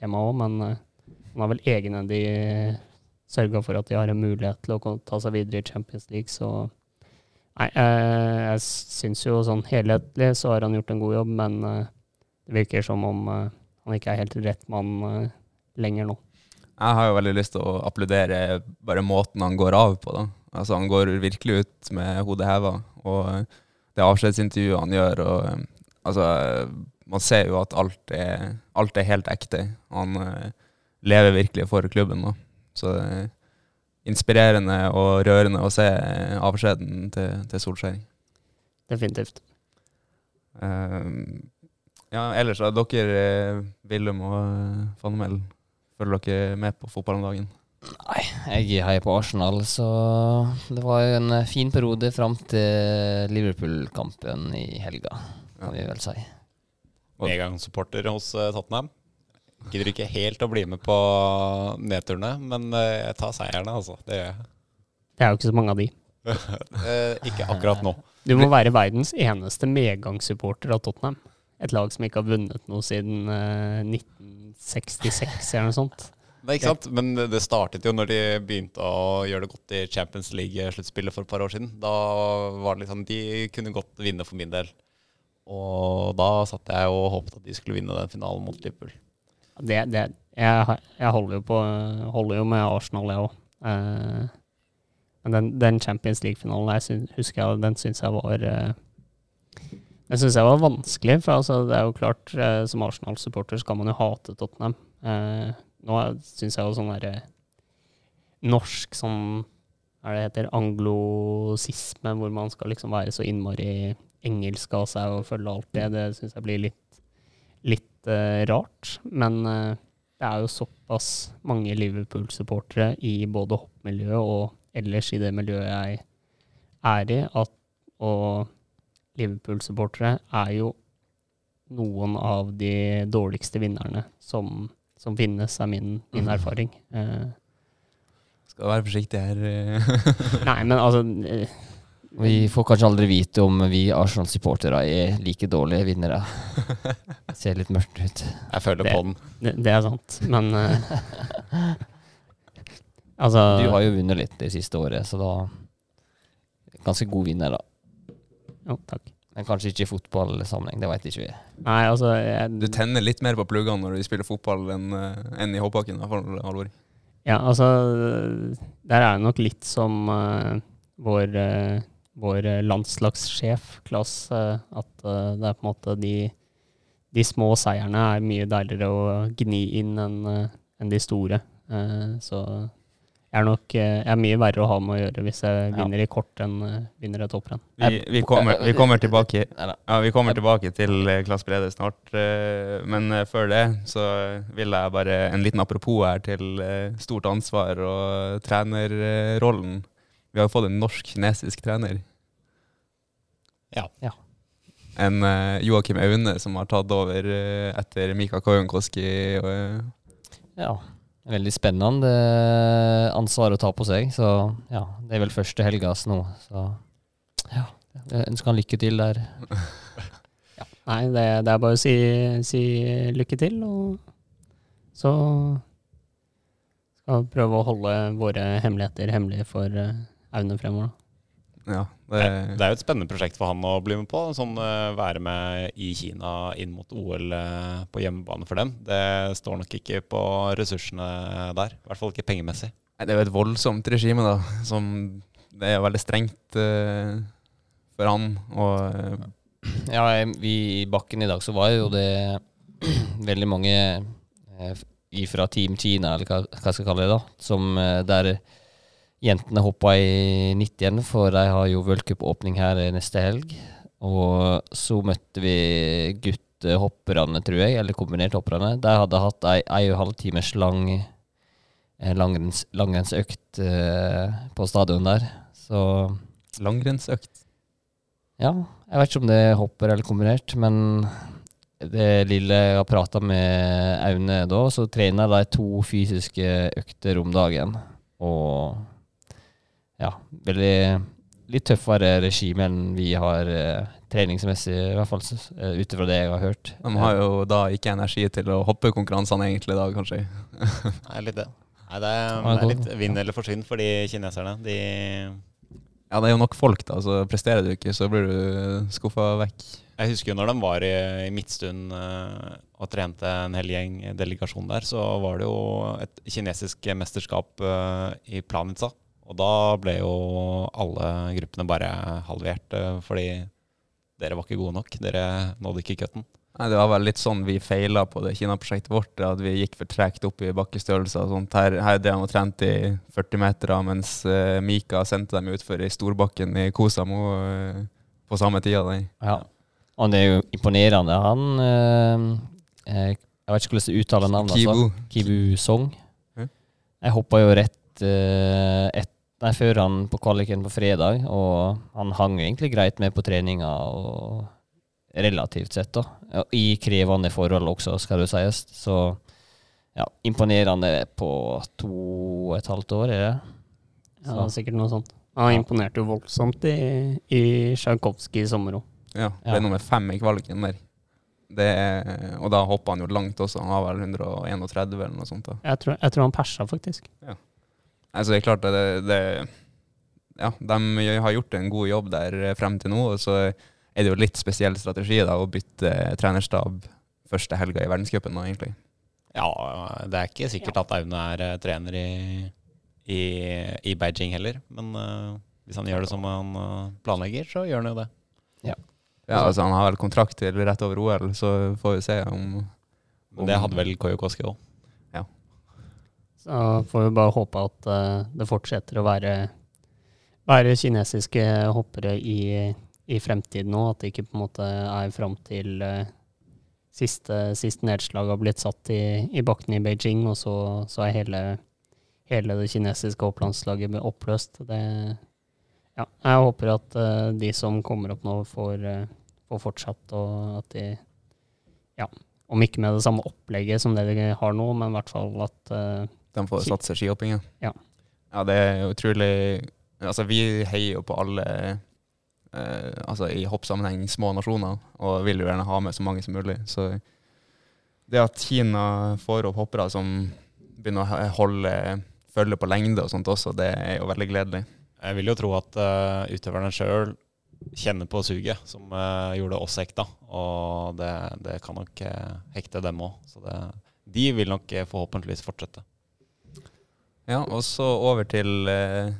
temaet òg. Men uh, han har vel egenhendig sørga for at de har en mulighet til å ta seg videre i Champions League, så Nei, jeg, jeg syns jo sånn helhetlig så har han gjort en god jobb, men uh, det virker som om uh, han ikke er helt rett mann uh, lenger nå. Jeg har jo veldig lyst til å applaudere bare måten han går av på. da. Altså Han går virkelig ut med hodet heva. Og det avskjedsintervjuet han gjør og eh, altså, Man ser jo at alt er, alt er helt ekte. Han uh, lever virkelig for klubben. da. Så det er inspirerende og rørende å se avskjeden til, til Solskjær. Definitivt. Uh, ja, ellers da, dere, eh, Willum og uh, Fannemel, Følger dere med på fotball om dagen? Nei, jeg heier på Arsenal, så det var jo en eh, fin periode fram til Liverpool-kampen i helga, kan vi vel si. Medgangssupporter hos eh, Tottenham. Gidder ikke helt å bli med på nedturene, men eh, jeg tar seierne, altså. Det gjør jeg. Det er jo ikke så mange av de. ikke akkurat nå. Du må være verdens eneste medgangssupporter av Tottenham. Et lag som ikke har vunnet noe siden 19... 66 eller noe sånt. Nei, ikke sant? Men det startet jo når de begynte å gjøre det godt i Champions League-sluttspillet for et par år siden. Da var det liksom De kunne godt vinne for min del. Og da satt jeg og håpet at de skulle vinne den finalen mot Liverpool. Det, det, jeg, jeg holder, jo på, holder, jo med Arsenal, jeg òg. Eh, men den, den Champions League-finalen husker jeg, den syns jeg var eh, den syns jeg var vanskelig. For altså, det er jo klart, eh, som Arsenal-supporter skal man jo hate Tottenham. Eh, nå syns jeg jo sånn derre norsk sånn er det heter? Anglosisme, hvor man skal liksom være så innmari engelsk av seg og følge alt det. Det syns jeg blir litt, litt eh, rart. Men eh, det er jo såpass mange Liverpool-supportere i både hoppmiljøet og ellers i det miljøet jeg er i, at, og Liverpool-supportere er jo noen av de dårligste vinnerne som, som finnes, er min, min erfaring. Eh, Skal være forsiktig her. eh. nei, men altså eh, Vi får kanskje aldri vite om vi Arsenal-supportere er like dårlige vinnere. Det ser litt mørkt ut. Jeg føler Det- på den. det, det er sant, men eh, Altså Du har jo vunnet litt det siste året, så da Ganske god vinner, da. Jo, takk. Men kanskje ikke i fotballsammenheng, det veit ikke vi. Nei, altså jeg, Du tenner litt mer på pluggene når du spiller fotball enn eh, enn i hoppbakken, i hvert fall, Halvor. Ja, altså Der er det nok litt som uh, vår, uh, vår landslagssjef, Klas, uh, at det er på en måte de, de små seierne er mye deiligere å gni inn enn enn de store. Eh, så jeg er nok eh, jeg er mye verre å ha med å gjøre hvis jeg Ja. vinner i kort enn eh, vinner et hopprenn. Vi, vi, kommer, vi kommer tilbake Ja, vi kommer tilbake til eh, Klass Brede snart, eh, men eh, før det så vil jeg bare en liten apropos her til eh, stort ansvar og trenerrollen. Vi har jo fått en norsk-kinesisk trener. Ja. Ja. En eh, Joakim Aune som har tatt over eh, etter Mika eh, Ja. Veldig spennende ansvar å ta på seg, så ja. Det er vel første helgas nå, så ja. Jeg ønsker han lykke til der. Nei, det, det er bare å si, si lykke til, og så skal vi prøve å holde våre hemmeligheter hemmelige for eh, Aune fremover. da. ja, Det, det, er jo et spennende prosjekt for han å bli med på. Sånn eh, Være med i Kina inn mot OL eh, på hjemmebane for dem. Det står nok ikke på ressursene der. I hvert fall ikke pengemessig. Nei, det er jo et voldsomt regime, da. Som det er veldig strengt uh, for han. Og uh. Ja, vi i bakken i dag så var jo det veldig mange uh, fra Team Kina, eller hva, hva skal jeg kalle det, da, som eh, der jentene hoppa i 90 for de har jo v-cupåpning her neste helg. Og så møtte vi guttehopperne, tror jeg, eller kombinert-hopperne. De hadde hatt ei, ei og en halv times lang eh, langrenns, langrennsøkt eh, på stadion der. Så langrennsøkt. ja, jeg vet ikke om det er hopper eller kombinert, men det lille jeg har prata med Aune da, så trener de to fysiske økter om dagen. Og ja, veldig litt tøffere regime enn vi har eh, treningsmessig, i hvert fall eh, ut ifra det jeg har hørt. De har jo da ikke energi til å hoppe konkurransene egentlig da, kanskje. Nei, litt det. Nei, det er, det er litt vinn eller forsvinn for de kineserne. De Ja, det er jo nok folk, da. Så presterer du ikke, så blir du skuffa vekk. Jeg husker jo når de var i, i Midtstund eh, og trente en hel gjeng delegasjon der, så var det jo et kinesisk mesterskap eh, i Planica. Og da ble jo alle gruppene bare halvert, fordi dere var ikke gode nok. Dere nådde ikke cutten. Nei, Det var vel litt sånn vi feila på det Kina-prosjektet vårt, at vi gikk for tregt opp i bakkestørrelser og sånt. Her, her det han har trent i 40 meter, mens uh, Mika sendte dem utfor i storbakken i Kosamo uh, på samme tida. der. Ja. det er jo imponerende. Han uh, eh, Jeg vet ikke hvordan jeg uttaler navnet. Kibu. Altså. Kibu Song. Jeg hoppa jo rett uh, et, nei, før han på kvaliken på fredag, og han hang egentlig greit med på treninga. og Relativt sett, da. I krevende forhold også, skal det sies. Så ja, imponerende på to og et halvt år, er det? Ja, det er sikkert noe sånt. Han imponerte jo voldsomt i, i Tsjajkovskij i sommer òg. Ja, ble Ja. nummer fem i kvaliken der. Det er, og da hoppa han jo langt også. Han var vel 131 eller noe sånt. da. Jeg tror, jeg tror han persa, faktisk. Altså, det er klart det, det Ja, de har gjort en god jobb der frem til nå. Og så er det jo litt spesiell strategi da, å bytte trenerstab første helga i verdenscupen nå, egentlig. Ja, det er ikke sikkert at Aune er eh, trener i, i, i Beijing heller. Men uh, hvis han gjør det som han eh, planlegger, så gjør han jo det. Ja, altså Han har vel kontrakt til rett over OL, så får vi se om, om det hadde vel Koyokoski òg. Så får vi bare håpe at eh, det fortsetter å være, være kinesiske hoppere i, i fremtiden nå. At det ikke på en måte er fram til eh, siste, siste nedslag har blitt satt i, i bakken i Beijing, og så, så er hele, hele det kinesiske hopplandslaget oppløst. Det, ja, jeg håper at eh, de som kommer opp nå, får, får fortsatt, og at de ja, om ikke med det samme opplegget som det de har nå, men i hvert fall at eh, de får Ki- satse skihoppinga. Ja. ja, det er utrolig Altså, vi heier jo på alle eh, altså i hoppsammenheng små nasjoner, og vil jo gjerne ha med så mange som mulig. Så det at Kina får opp hoppere som begynner å holde følge på lengde og sånt også, det er jo veldig gledelig. Jeg vil jo tro at uh, utøverne sjøl kjenner på suget som uh, gjorde oss hekta. Og det, det kan nok uh, hekte dem òg. Så det, de vil nok forhåpentligvis fortsette. Ja, og så over til eh,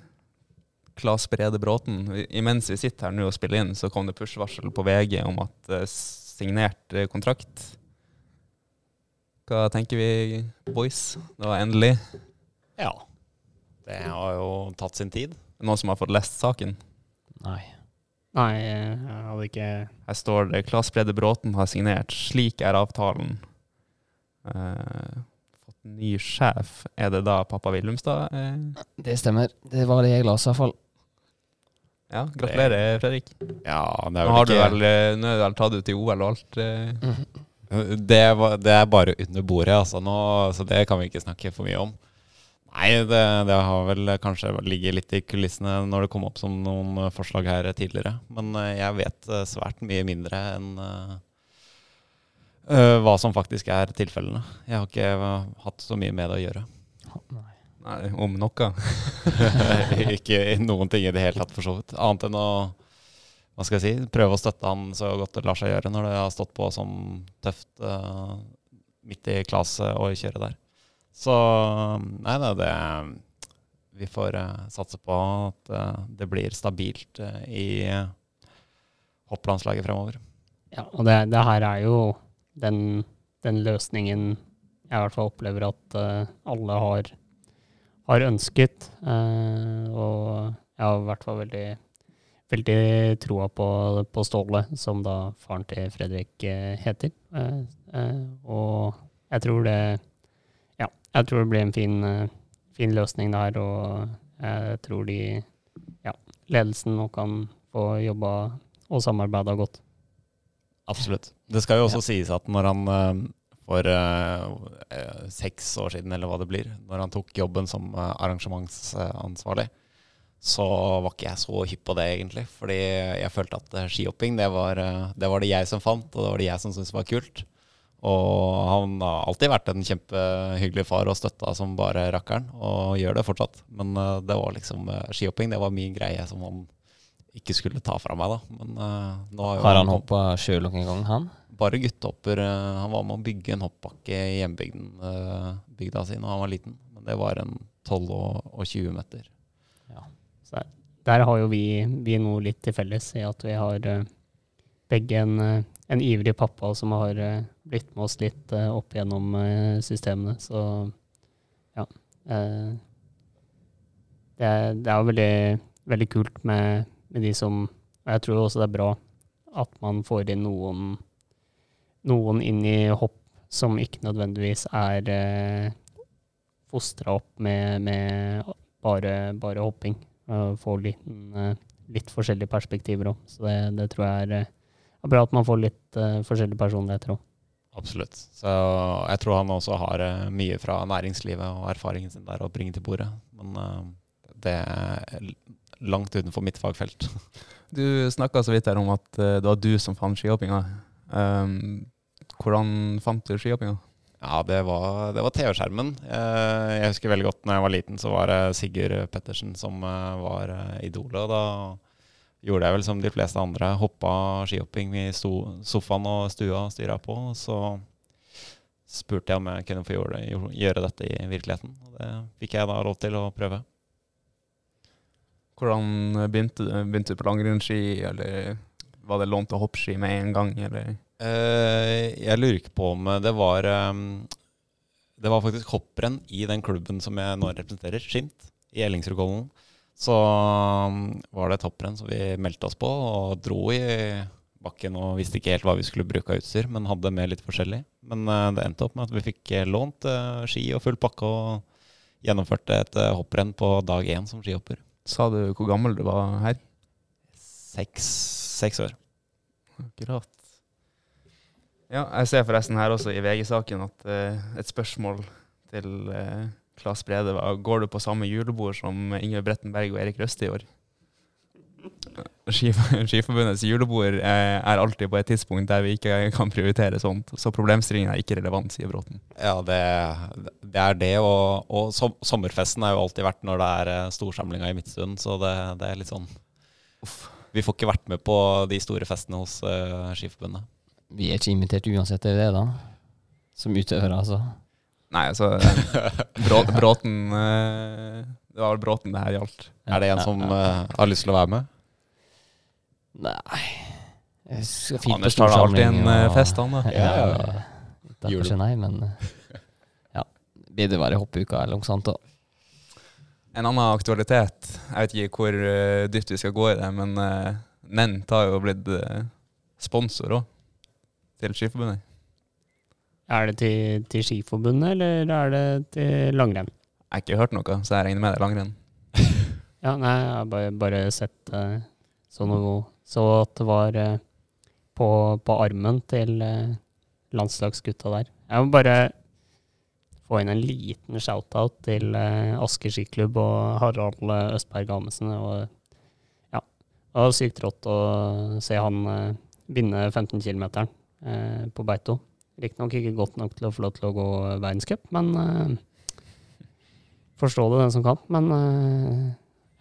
Klas Brede Bråten. Imens vi sitter her nå og spiller inn, så kom det push-varsel på VG om at eh, signert eh, kontrakt. Hva tenker vi, boys? Det var endelig. Ja. Det har jo tatt sin tid. Noen som har fått lest saken? Nei. Nei, jeg hadde ikke Her står det Klas Brede Bråten har signert. Slik er avtalen. Eh, ny sjef. Er det da pappa Willumstad? Eh, Det stemmer. Det var det jeg leste, iallfall. ja, gratulerer, Fredrik. Ja, det Nå er har ikke... du vel, eh, nå er du vel tatt ut i OL og alt. eh. det, var, det er bare under bordet, altså, nå, så det kan vi ikke snakke for mye om. Nei, det, det har vel kanskje ligget litt i kulissene når det kom opp som noen eh, forslag her tidligere. Men eh, jeg vet eh, svært mye mindre enn eh, eh, hva som faktisk er tilfellene. Jeg har ikke eh, hatt så mye med det å gjøre. Nei, om noe. ikke noen ting i det hele tatt, for så vidt. Annet enn å hva skal jeg si, prøve å støtte han så godt det lar seg gjøre når det har stått på som tøft uh, midt i klasse å kjøre der. Så nei, det det Vi får uh, satse på at uh, det blir stabilt i hopplandslaget fremover. Ja, og det, det her er jo den, den løsningen jeg i hvert fall opplever at uh, alle har, har ønsket. Uh, og jeg har i hvert fall veldig, veldig troa på, på Ståle, som da faren til Fredrik eh, heter. Og jeg tror det Ja, jeg tror det blir en fin, fin løsning der, og jeg tror de Ja, ledelsen nå kan få jobba og samarbeida godt. Absolutt. Det skal jo også sies at når han eh, for eh, seks år siden, eller hva det blir, når han tok jobben som arrangementsansvarlig, så var ikke jeg så hypp på det, egentlig. Fordi jeg følte at skihopping, det var, det var det jeg som fant, og det var det jeg som syntes var kult. Og han har alltid vært en kjempehyggelig far og støtta som bare rakkeren, og gjør det fortsatt. Men det var liksom skihopping, det var min greie som han ikke skulle ta fra meg, da. Men uh, har Har han hoppa sjøl noen gang, han? bare guttehopper. eh, Han var med å bygge en hoppbakke i hjembygden uh, bygda si da han var liten. Men det var en 12 og, og 20 meter. Så der, der har jo vi, vi noe litt til felles i at vi har begge en, en ivrig pappa som har blitt med oss litt opp gjennom systemene. Så ja. det, er, det er veldig, veldig kult med, med de som Og jeg tror også det er bra at man får inn noen, noen inn i hopp som ikke nødvendigvis er eh, fostra opp med, med bare, bare hopping. Og får litt, eh, litt forskjellige perspektiver òg. Så det, det tror jeg er, eh, er bra at man får litt uh, forskjellige personligheter òg. Absolutt. Så jeg tror han også har mye fra næringslivet og erfaringen sin der å bringe til bordet. Men det langt utenfor mitt fagfelt. Du snakka så vidt her om at eh, det var du som fant skihoppinga. Um, Hvordan fant du skihoppinga? Ja, det var, var TV-skjermen. Eh, Jeg husker veldig godt når jeg var liten, så var det Sigurd Pettersen som eh, var idolet. Da gjorde jeg vel som de fleste andre. Hoppa skihopping i sofaen og stua styra på. Så spurte jeg om jeg kunne få gjøre, det- gjøre dette i virkeligheten. Og det fikk jeg da lov til å prøve. Hvordan begynte du? Begynte du på langrennsski, eller var det lånt å hoppski med en gang, eller? Uh, jeg lurer ikke på om det var um, Det var faktisk hopprenn i den klubben som jeg nå representerer, Skint, i Ellingsrudkollen. Så um, var det et hopprenn som vi meldte oss på, og dro i bakken og visste ikke helt hva vi skulle bruke av utstyr, men hadde med litt forskjellig. Men uh, det endte opp med at vi fikk eh, lånt uh, ski og full pakke og gjennomførte et eh, hopprenn på dag én som skihopper. Sa du hvor gammel du var her? Seks, seks år. Akkurat. Ja, jeg ser forresten her også i VG-saken at uh, et spørsmål til uh, Klas Brede var Går du på samme julebord som Ingve Brettenberg og Erik Røste i år? Skif Skiforbundets julebord eh, er alltid på et tidspunkt der vi ikke kan prioritere sånt, så problemstillingen er ikke relevant, sier Bråten. Ja, det, det er det. Og, og som, sommerfesten har jo alltid vært når det er eh, storsamlinga i Midtstuen, så det, det er litt sånn Vi får ikke vært med på de store festene hos uh, Skiforbundet. Vi er ikke invitert uansett, er det det, da? Som utøvere, altså. Nei, altså Brå, Bråten eh, Det var vel Bråten det her gjaldt. Er det en som eh, har lyst til å være med? Nei Jeg skal fint på Anders tar alltid en eh, og- fest, han da. Ja, Ja, ja. Derfor ikke nei, men eh, ja. Blir det være hoppeuka eller noe sånt, da. En annen aktualitet, jeg vet ikke hvor eh, dypt vi skal gå i det, men uh, Nent har jo blitt eh, sponsor òg, til Skiforbundet. Er det til, til Skiforbundet, eller er det til langrenn? Jeg har ikke hørt noe, så jeg regner med det er langrenn. Ja, nei, jeg har bare, bare sett uh, så noe Så at det var uh, på, på armen til uh, landslagsgutta der. Jeg må bare få inn en liten shout-out til uh, Asker skiklubb og Harald Østberg Amundsen. Og ja, det var sykt rått å se han uh, vinne 15 km uh, på Beito. Riktignok ikke godt nok til å få lov til å gå verdenscup, men Forstå det, den som kan. Men eh,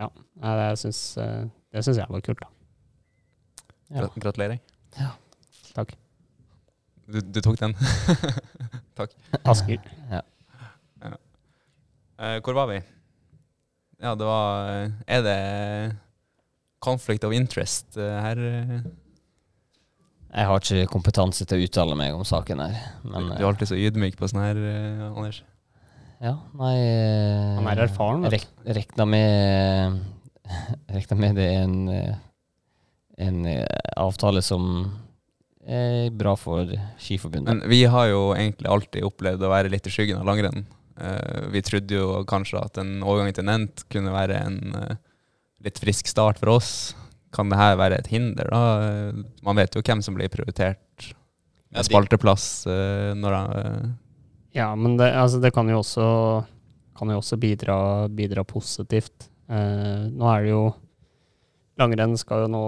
ja, det syns, eh, det syns jeg var kult, da. Ja. Gra- Gratulerer. Ja. Takk. Du, du tok den? Takk. Asker. Ja. ja. hvor var vi? Ja, det var eh, Er det conflict of interest eh, her? eh? Jeg har ikke kompetanse til å uttale meg om saken her, men du er alltid så ydmyk på sånn her, eh, Anders. Ja, nei eh, Han er erfaren, vet du. rek, Rekna med Rekna med det er en eh, En eh, avtale som er bra for Skiforbundet. Men vi har jo egentlig alltid opplevd å være litt i skyggen av langrenn. Eh, vi trodde jo kanskje at en overgang til Nent kunne være en litt frisk start for oss. Kan det her være et hinder, da? Man vet jo hvem som blir prioritert med spalteplass når han Ja, men det, altså, det kan jo også, kan jo også bidra, bidra positivt. Eh, nå er det jo Langrenn skal jo nå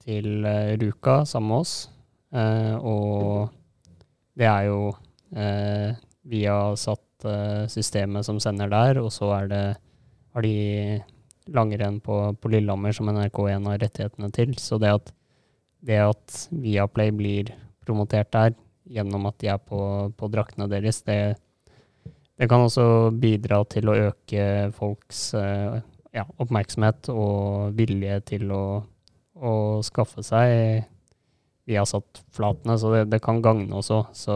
til eh, Ruka sammen med oss. Eh, og det er jo eh, har satt eh, systemet som sender der, og så er det har de langrenn på, på Lillehammer som NRK1 har rettighetene til. Så det at, det at Viaplay blir promotert der gjennom at de er på, på draktene deres, det, det kan også bidra til å øke folks eh, ja, oppmerksomhet og vilje til å, å skaffe seg Vi har satt flatene, så det, det kan gagne også. Så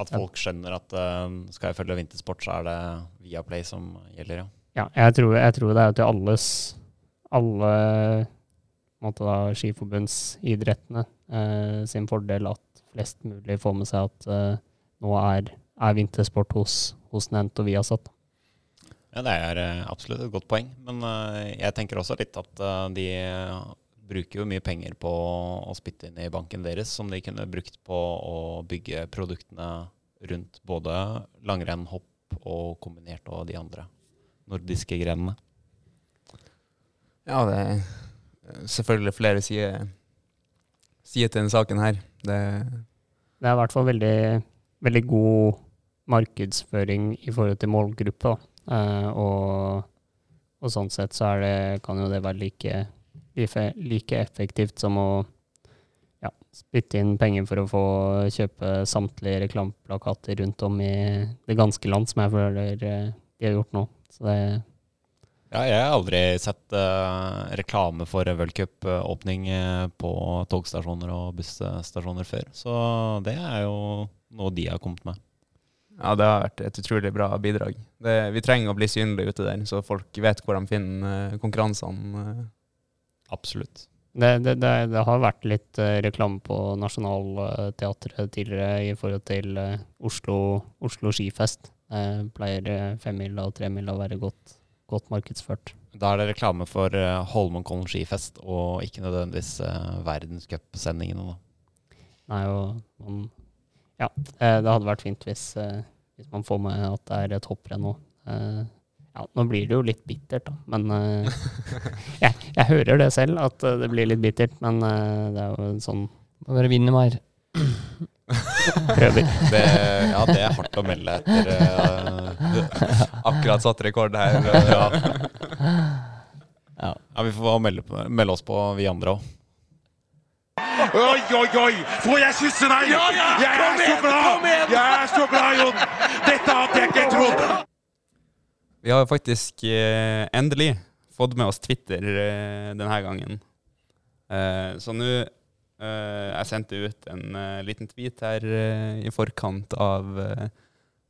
At folk skjønner at uh, skal jeg følge vintersport, så er det Viaplay som gjelder, ja. ja, jeg tror, jeg tror det er til alles alle da, skiforbundsidrettene eh, sin fordel at flest mulig får med seg at uh, nå er, er vintersport hos, hos Nent og Viasat. Ja, Det er eh, absolutt et godt poeng. Men uh, jeg tenker også litt at uh, de bruker jo mye penger på å spytte inn i banken deres, som de kunne brukt på å bygge produktene rundt både langrenn, hopp og kombinert og de andre nordiske grenene. Ja, det er selvfølgelig flere sider, sider til denne saken her. Det, det er i hvert fall veldig, veldig god markedsføring i forhold til målgruppe. Eh, og, og sånn sett så det, kan jo det være like, like effektivt som å ja, spytte inn penger for å få kjøpe samtlige reklameplakater rundt om i det ganske land, som jeg føler eh, de har gjort nå. Så det, Ja, jeg har aldri sett uh, reklame for World Cup-åpning eh, på togstasjoner og busstasjoner før. Så det er jo noe de har kommet med. Ja, det har vært et utrolig bra bidrag. Det, vi trenger å bli synlige ute der, så folk vet hvor de finner eh, konkurransene. eh. Absolutt. det, det, det, det har vært litt eh, reklame på Nationaltheatret tidligere i forhold til eh, Oslo, Oslo skifest. Uh, pleier eh, femmila og tremila å være godt, godt markedsført. Da er det reklame for eh, Holmenkollen skifest, og ikke nødvendigvis uh, verdenscupsendingene. da. Nei, og man Ja, eh, det hadde vært fint hvis, hvis man får med at det er et hopprenn. Eh, ja, nå blir det jo litt bittert, da, men jeg, jeg hører det selv, at det blir litt bittert, men det er jo sånn Må bare vinne mer. Prøver. Det, ja, det er hardt å melde etter uh, Akkurat satt rekord her. ja. Ja. ja, vi får melde, på- melde oss på, vi andre òg. Oi, oi, oi! Får jeg kysse deg? jeg er så glad! Jeg er så glad, Jon! Dette hadde jeg ikke trodd! Vi har faktisk eh, endelig fått med oss Twitter eh, denne gangen. Eh, så nå Jeg sendte ut en eh, liten tweet her eh, i forkant av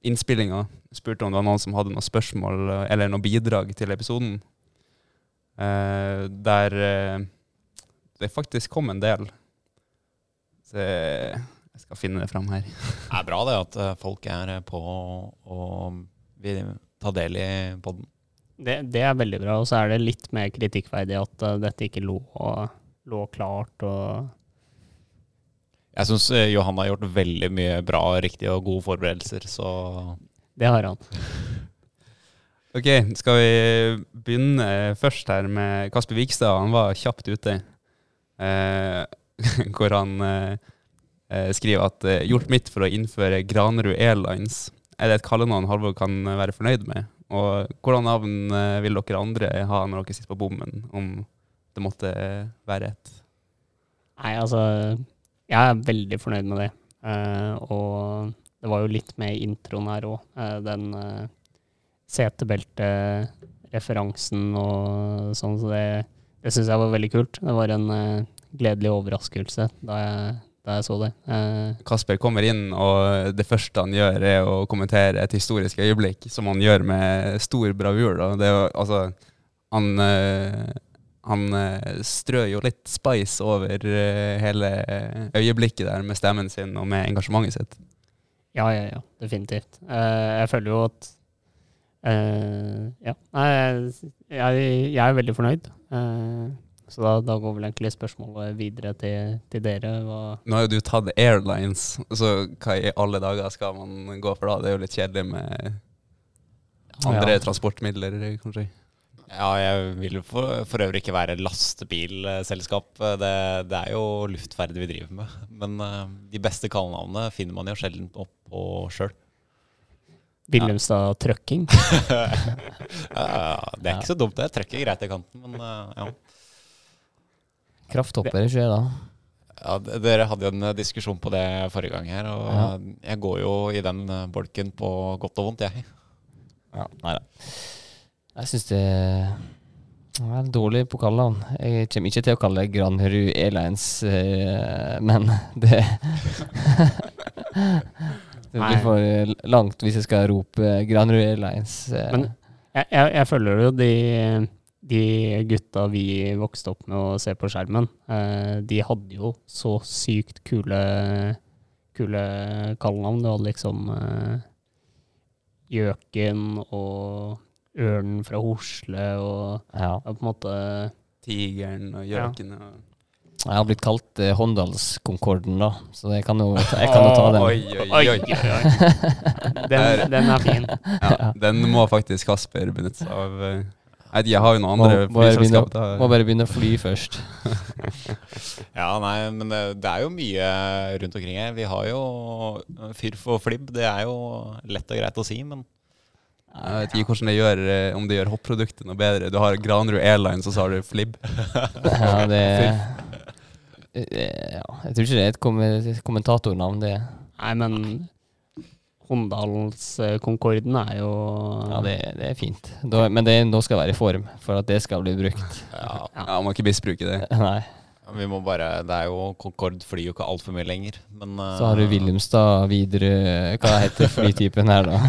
innspillinga. Spurte om det var noen som hadde noen spørsmål eh, eller noen bidrag til episoden. Eh, der eh, det faktisk kom en del. Så jeg skal finne det fram her. Det er bra det at eh, folk er eh, på og vil ta del i podden. Det, det er veldig bra, og så er det litt mer kritikkverdig at eh, dette ikke lå, lå klart. og Jeg syns Johan har gjort veldig mye bra, riktige og gode forberedelser, så Det har han. Ok, skal vi begynne først her med Kasper Vikstad. Han var kjapt ute. Eh, hvor han eh, eh, skriver at eh, 'gjort mitt for å innføre Granerud Airlines'. Er det et kallenavn Halvor kan eh, være fornøyd med? Og hvordan navn eh, vil dere andre ha når dere sitter på bommen, om det måtte eh, være et? Nei, altså Jeg er veldig fornøyd med det. Eh, og det var jo litt med introen her òg. den uh, setebeltereferansen og sånn, så det, det syns jeg var veldig kult. Det var en eh, gledelig overraskelse da jeg, da jeg så det. Eh, Kasper kommer inn, og det første han gjør, er å kommentere et historisk øyeblikk, som han gjør med stor bravur. Da. Det er altså, han, eh, han eh, strør jo litt spice over eh, hele øyeblikket der med stemmen sin og med engasjementet sitt. ja, ja, ja. Definitivt. Eh, jeg føler jo at eh, Ja. Jeg, er veldig fornøyd. Eh, så da, da går vel egentlig spørsmålet videre til, til dere. Hva, Nå har jo du tatt airlines, så hva i alle dager skal man gå for da? Det er jo litt kjedelig med andre Ja. transportmidler, kanskje. Ja, jeg vil for, for øvrig ikke være lastebilselskap. Det, det er jo luftferd vi driver med. Men eh, de beste kallenavnene finner man jo sjelden opp på sjøl. Willumstad Trøkking. Ja, det er ikke så dumt, det. Trucker greit i kanten, men eh, ja. Krafthopper skjer da. ja. Dere hadde jo en eh, diskusjon på det forrige gang her, og Ja. jeg går jo i den bolken på godt og vondt, jeg. Ja, nei da. Jeg syns det er dårlig på kallenavn. Jeg kommer ikke til å kalle det Granrud Airlines, eh, men det Det blir for langt hvis jeg skal rope Granrud Airlines. eh. Men jeg, jeg, jeg føler jo de, de gutta vi vokste opp med å se på skjermen, eh, de hadde jo så sykt kule, kule kallenavn. Du hadde liksom Gjøken og Ørnen fra Hosle og ja. ja, på en måte Tigeren og Ja. gjøken og Jeg har blitt kalt eh, Håndalskonkorden, da, så jeg kan jo ta, jeg kan jo ta den. Oi, oi, oi. Den, den er fin. Ja, den må faktisk Kasper benytte seg av. eh. Nei, de har jo noen andre må, flyselskap. må bare begynne å fly først. Ja, nei, men det, det er jo mye rundt omkring her. Vi har jo eh, Fyrf og Flibb. Det er jo lett og greit å si, men Jeg vet ikke hvordan det gjør, eh, om det gjør hopproduktet noe bedre. Du har Granrud Airlines, og så har du Flib. Ja, det ja, Jeg tror ikke det er et kommentatornavn, det. Nei, men eh, er jo Ja, det, det er fint. Da, men det, nå skal være i form for at det skal bli brukt. ja, Ja, Man må ikke misbruke det. Nei. Vi må bare Det er jo Concorde flyr jo ikke altfor mye lenger, men uh, Så har du Wilhelmstad videre Hva heter flytypen her, da?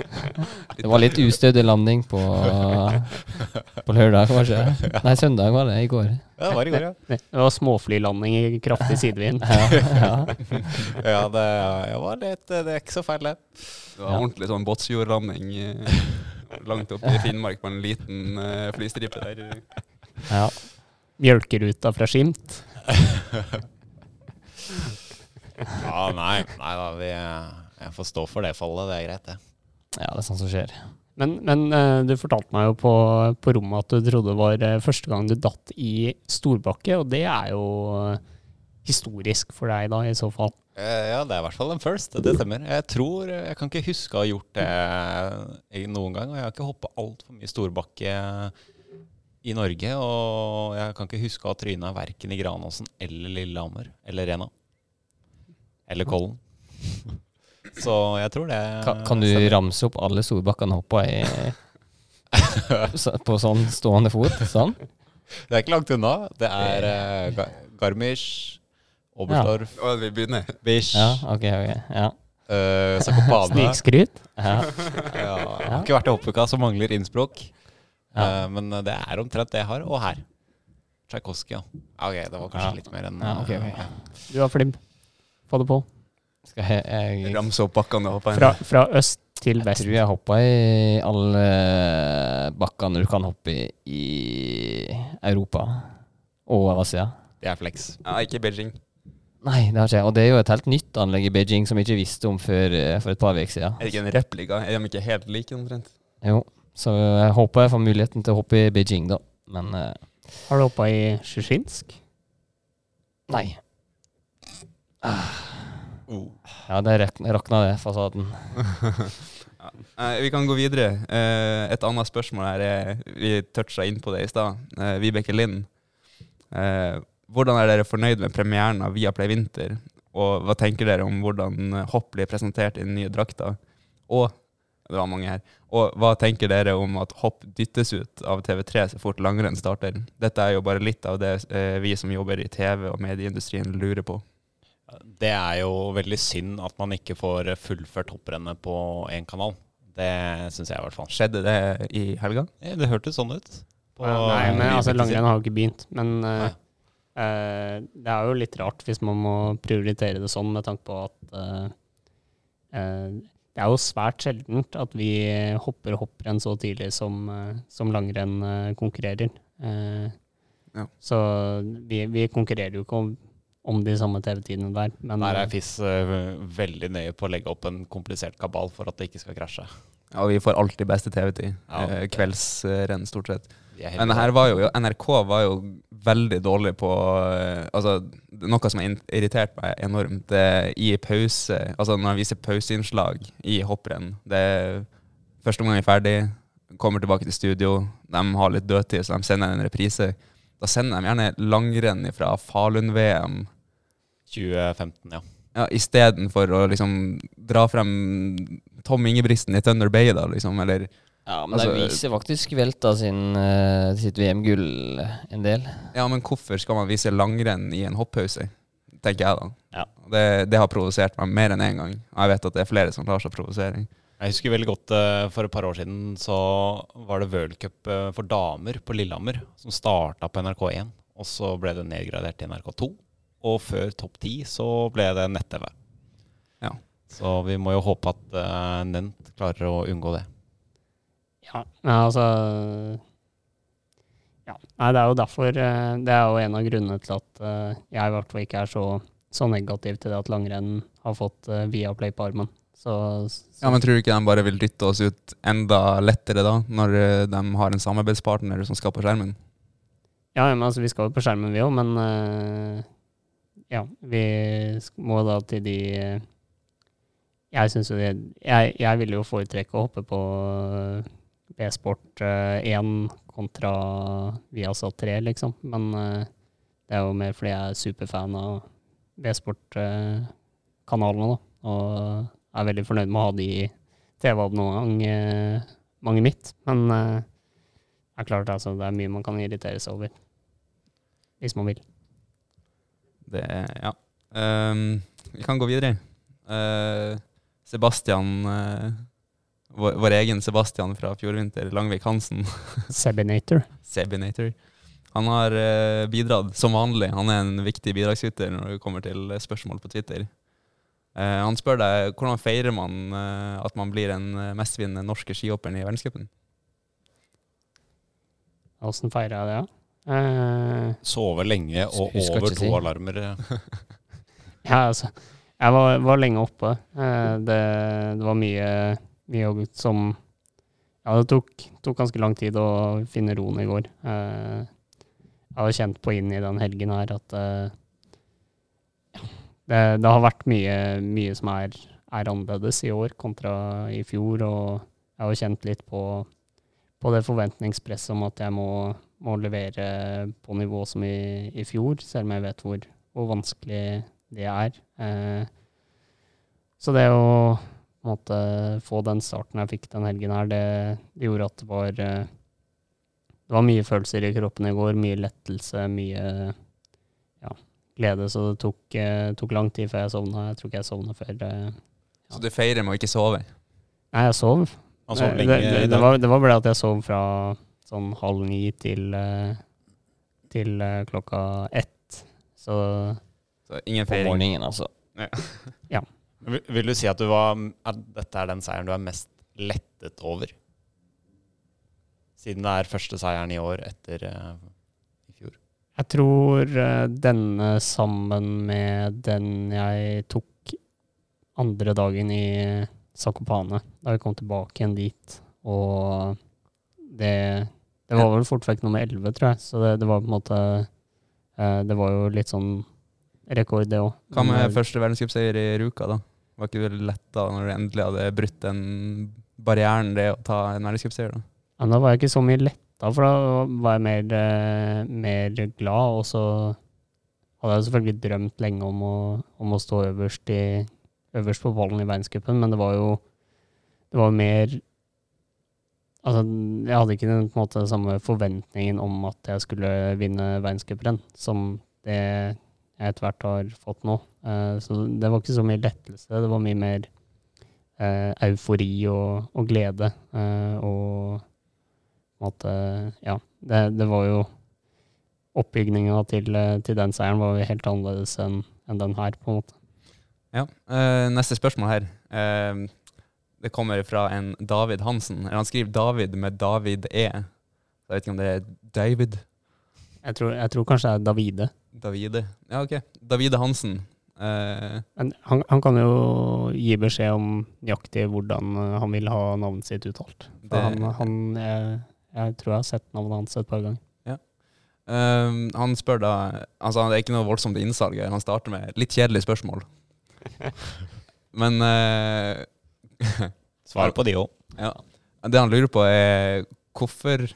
Det var litt ustødig landing på, på lørdag, kanskje? Nei, søndag var det. I går. Ja, det var i går, ja. Det var småflylanding i kraftig sidevind. Ja, ja. ja, det, var litt, det er ikke så feil, det. Det var ordentlig sånn Båtsfjordlanding eh, langt oppe i Finnmark på en liten eh, flystripe der. ja. Mjølkeruta fra Skimt. Ja, nei, nei da, vi, jeg får stå for det fallet. Det er greit, det. ja, det er sånt som skjer. Men, men eh, du fortalte meg jo på, på rommet at du trodde det var eh, første gang du datt i storbakke, og det er jo eh, historisk for deg da, i så fall. Ja, det er i hvert fall en first. Det stemmer. Jeg tror Jeg kan ikke huske å ha gjort det noen gang. Og jeg har ikke hoppa altfor mye storbakke i Norge. Og jeg kan ikke huske å ha tryna verken i Granåsen eller Lillehammer eller Rena. Eller Kollen. Så jeg tror det Kan, kan du stemmer. ramse opp alle storbakkene hoppa i på sånn stående fot? Sånn? Det er ikke langt unna. Det er uh, Garmisch, Oberstdorf, Og vi begynner. Bisch, Ja, ok, ok. Ja. Uh. Snikskryt. Ja. Ja, har ikke vært i hoppuka, så mangler Innsbruck. Ja. Eh, men det er omtrent det jeg har. Og her. Tsjajkovskij, ja. Ja, Ok, det var kanskje Ja. litt mer enn Ja, okay, ok. eh, Du har flibb. Få det på. Skal jeg, jeg, Ramse opp bakkene og hoppe inn. Fra, fra øst til jeg tror jeg hoppa i alle bakkene du kan hoppe i i Europa og Asia. Det er flex. Ja, ikke Beijing. Nei, det har ikke jeg. Og det er jo et helt nytt anlegg i Beijing som jeg ikke visste om før eh, for et par uker siden. Er det ikke en replika? Er de ikke helt like omtrent? Jo, så jeg håper jeg får muligheten til å hoppe i Beijing, da. Men uh, Har du hoppa i Sjusjinsk? nei. Oh. Ja, det rak- rakna det, fasaden. Eh, vi kan gå videre. Eh, et annet spørsmål her er Vi toucha inn på det i stad. Vibeke Lind. Hvordan er dere fornøyd med premieren av Viaplay Vinter? Og hva tenker dere om hvordan hopp blir presentert i den nye drakta? Og det var mange her. Og hva tenker dere om at hopp dyttes ut av TV3 så fort langrenn starter? Dette er jo bare litt av det eh, vi som jobber i TV- og medieindustrien lurer på. Det er jo veldig synd at man ikke får fullført hopprennet på én kanal. Det syns jeg i hvert fall. Skjedde det i helga? Ja, Det hørtes sånn ut. på Nei, men altså, langrenn har jo ikke begynt. Men uh, eh, det er jo litt rart hvis man må prioritere det sånn, med tanke på at uh, eh, det er jo svært sjeldent at vi hopper hopprenn så tidlig som, eh, som langrenn eh, konkurrerer. Eh, Ja. Så vi, vi konkurrerer jo ikke om, om de samme TV-tidene der. Men Der er FIS veldig nøye på å legge opp en komplisert kabal for at det ikke skal krasje. Ja, vi får alltid beste TV-tid. Ja, eh, Kveldsrenn, stort sett. Men her var jo, NRK var jo veldig dårlig på eh, Altså, noe som har irritert meg enormt, det i pause Altså når jeg viser pauseinnslag i hopprenn det er Første omgang er ferdig, kommer tilbake til studio, de har litt dødtid, så de sender en reprise. Da sender de gjerne langrenn fra Falun-VM 2015, ja. ja, istedenfor å liksom dra frem Tom Ingebrigtsen i Thunder Bay, da, liksom, eller Ja, men Altså, de viser faktisk Velta sin, eh, sitt VM-gull en del. Ja, men hvorfor skal man vise langrenn i en hoppause? Tenker jeg da. Ja. Det, det har provosert meg mer enn én en gang. Og jeg vet at det er flere som lar seg provosere. Jeg husker veldig godt eh, for et par år siden så var det World Cup eh, for damer på Lillehammer som starta på NRK1. Og så ble det nedgradert til NRK2. Og før topp 10 så ble det nett-TV. Ja. Så vi må jo håpe at uh, Nent klarer å unngå det. Ja, altså ja. Nei, det er jo derfor eh, Det er jo en av grunnene til at eh, jeg i hvert fall ikke er så, så negativ til det at langrenn har fått uh, Viaplay på armen. Så, Ja, men tror du ikke de bare vil dytte oss ut enda lettere da, når eh, de har en samarbeidspartner som skal på skjermen? Ja, men altså, vi skal jo på skjermen, vi òg, men eh, ja, vi må da til de eh, Jeg syns jo det jeg, jeg ville jo foretrekke å hoppe på eh, B-sport eh, 1 kontra Viasat 3, liksom. Men eh, det er jo mer fordi jeg er superfan av B-sport-kanalene, da. Og er veldig fornøyd med å ha de i TV-abonnementet mitt. Men eh, det er klart, altså, det er mye man kan irritere seg over. Hvis man vil. Det, ja. Um, vi kan gå videre. Uh, Sebastian, eh, vår, vår egen Sebastian fra fjorvinter, Langvik Hansen, Sebinator. Sebinator, han har uh, bidratt som vanlig. Han er en viktig bidragsyter når det kommer til spørsmål på Twitter. Uh, han spør deg hvordan feirer man uh, at man blir en eh, mestvinnende norske skihopperen i verdenscupen? Åssen feira jeg det, ja? Eh, Sove lenge og over to si. alarmer. ja, altså. Jeg var, var lenge oppe. Eh, det, det var mye, mye òg som Ja, det tok, tok ganske lang tid å finne roen i går. Eh, jeg har kjent på inn i den helgen her at eh, det, det har vært mye, mye som er, er annerledes i år kontra i fjor, og jeg har kjent litt på, på det forventningspresset om at jeg må, må levere på nivå som i, i fjor, selv om jeg vet hvor, hvor vanskelig det er. Eh, så det å måte få den starten jeg fikk den helgen her, det, det gjorde at det var eh, Det var mye følelser i kroppen i går, mye lettelse, mye ja, glede, så det tok, eh, tok lang tid før jeg sovna. Jeg tror ikke jeg sovna før ja. Så du feirer med å ikke sove? Nei, jeg sov. Han sov Eh, lenge det, det, det, var, det var bare at jeg sov fra sånn halv ni til, eh, til eh, klokka ett. Så Så ingen På morgenen, altså. Vil, vil du si at, du var, at dette er den seieren du er mest lettet over? Siden det er første seieren i år etter uh, i fjor. Jeg tror uh, denne sammen med den jeg tok andre dagen i Zakopane, da vi kom tilbake igjen dit. Og det, det var vel fort vekk nummer 11, tror jeg. Så det, det var på en måte eh, Det var jo litt sånn rekord, det òg. Hva med første verdenscupseier i Ruka, da? Var ikke det lett da, når du endelig hadde brutt den barrieren det å ta en verdenscupseier? da? Ja, da var jeg ikke så mye letta, for da var jeg mer, eh, mer glad. Og så hadde jeg selvfølgelig drømt lenge om å, om å stå øverst, i, øverst på ballen i verdenscupen, men det var jo det var mer Altså, jeg hadde ikke den, måte, samme forventningen om at jeg skulle vinne verdenscuprenn som det jeg etter hvert har fått nå. Eh, så det var ikke så mye lettelse, det var mye mer eh, eufori og, og glede. eh, og måte, ja, det, det var jo Oppbygninga til, til den seieren var jo helt annerledes enn en den her, på en måte. Ja. neste spørsmål her. Det kommer fra en David Hansen. Eller Han skriver David med David E. Jeg vet ikke om det er David. Jeg tror, jeg tror kanskje det er Davide. Davide. Ja, ok. Davide Hansen. Eh, Men han, han kan jo gi beskjed om nøyaktig hvordan eh, han vil ha navnet sitt uttalt. For Det- han, han jeg, jeg tror jeg har sett navnet hans et par ganger. eh, han spør da Altså, det er ikke noe voldsomt innsalg. Han starter med litt kjedelige spørsmål. Men eh, Svar på de òg. Ja. Det han lurer på, er hvorfor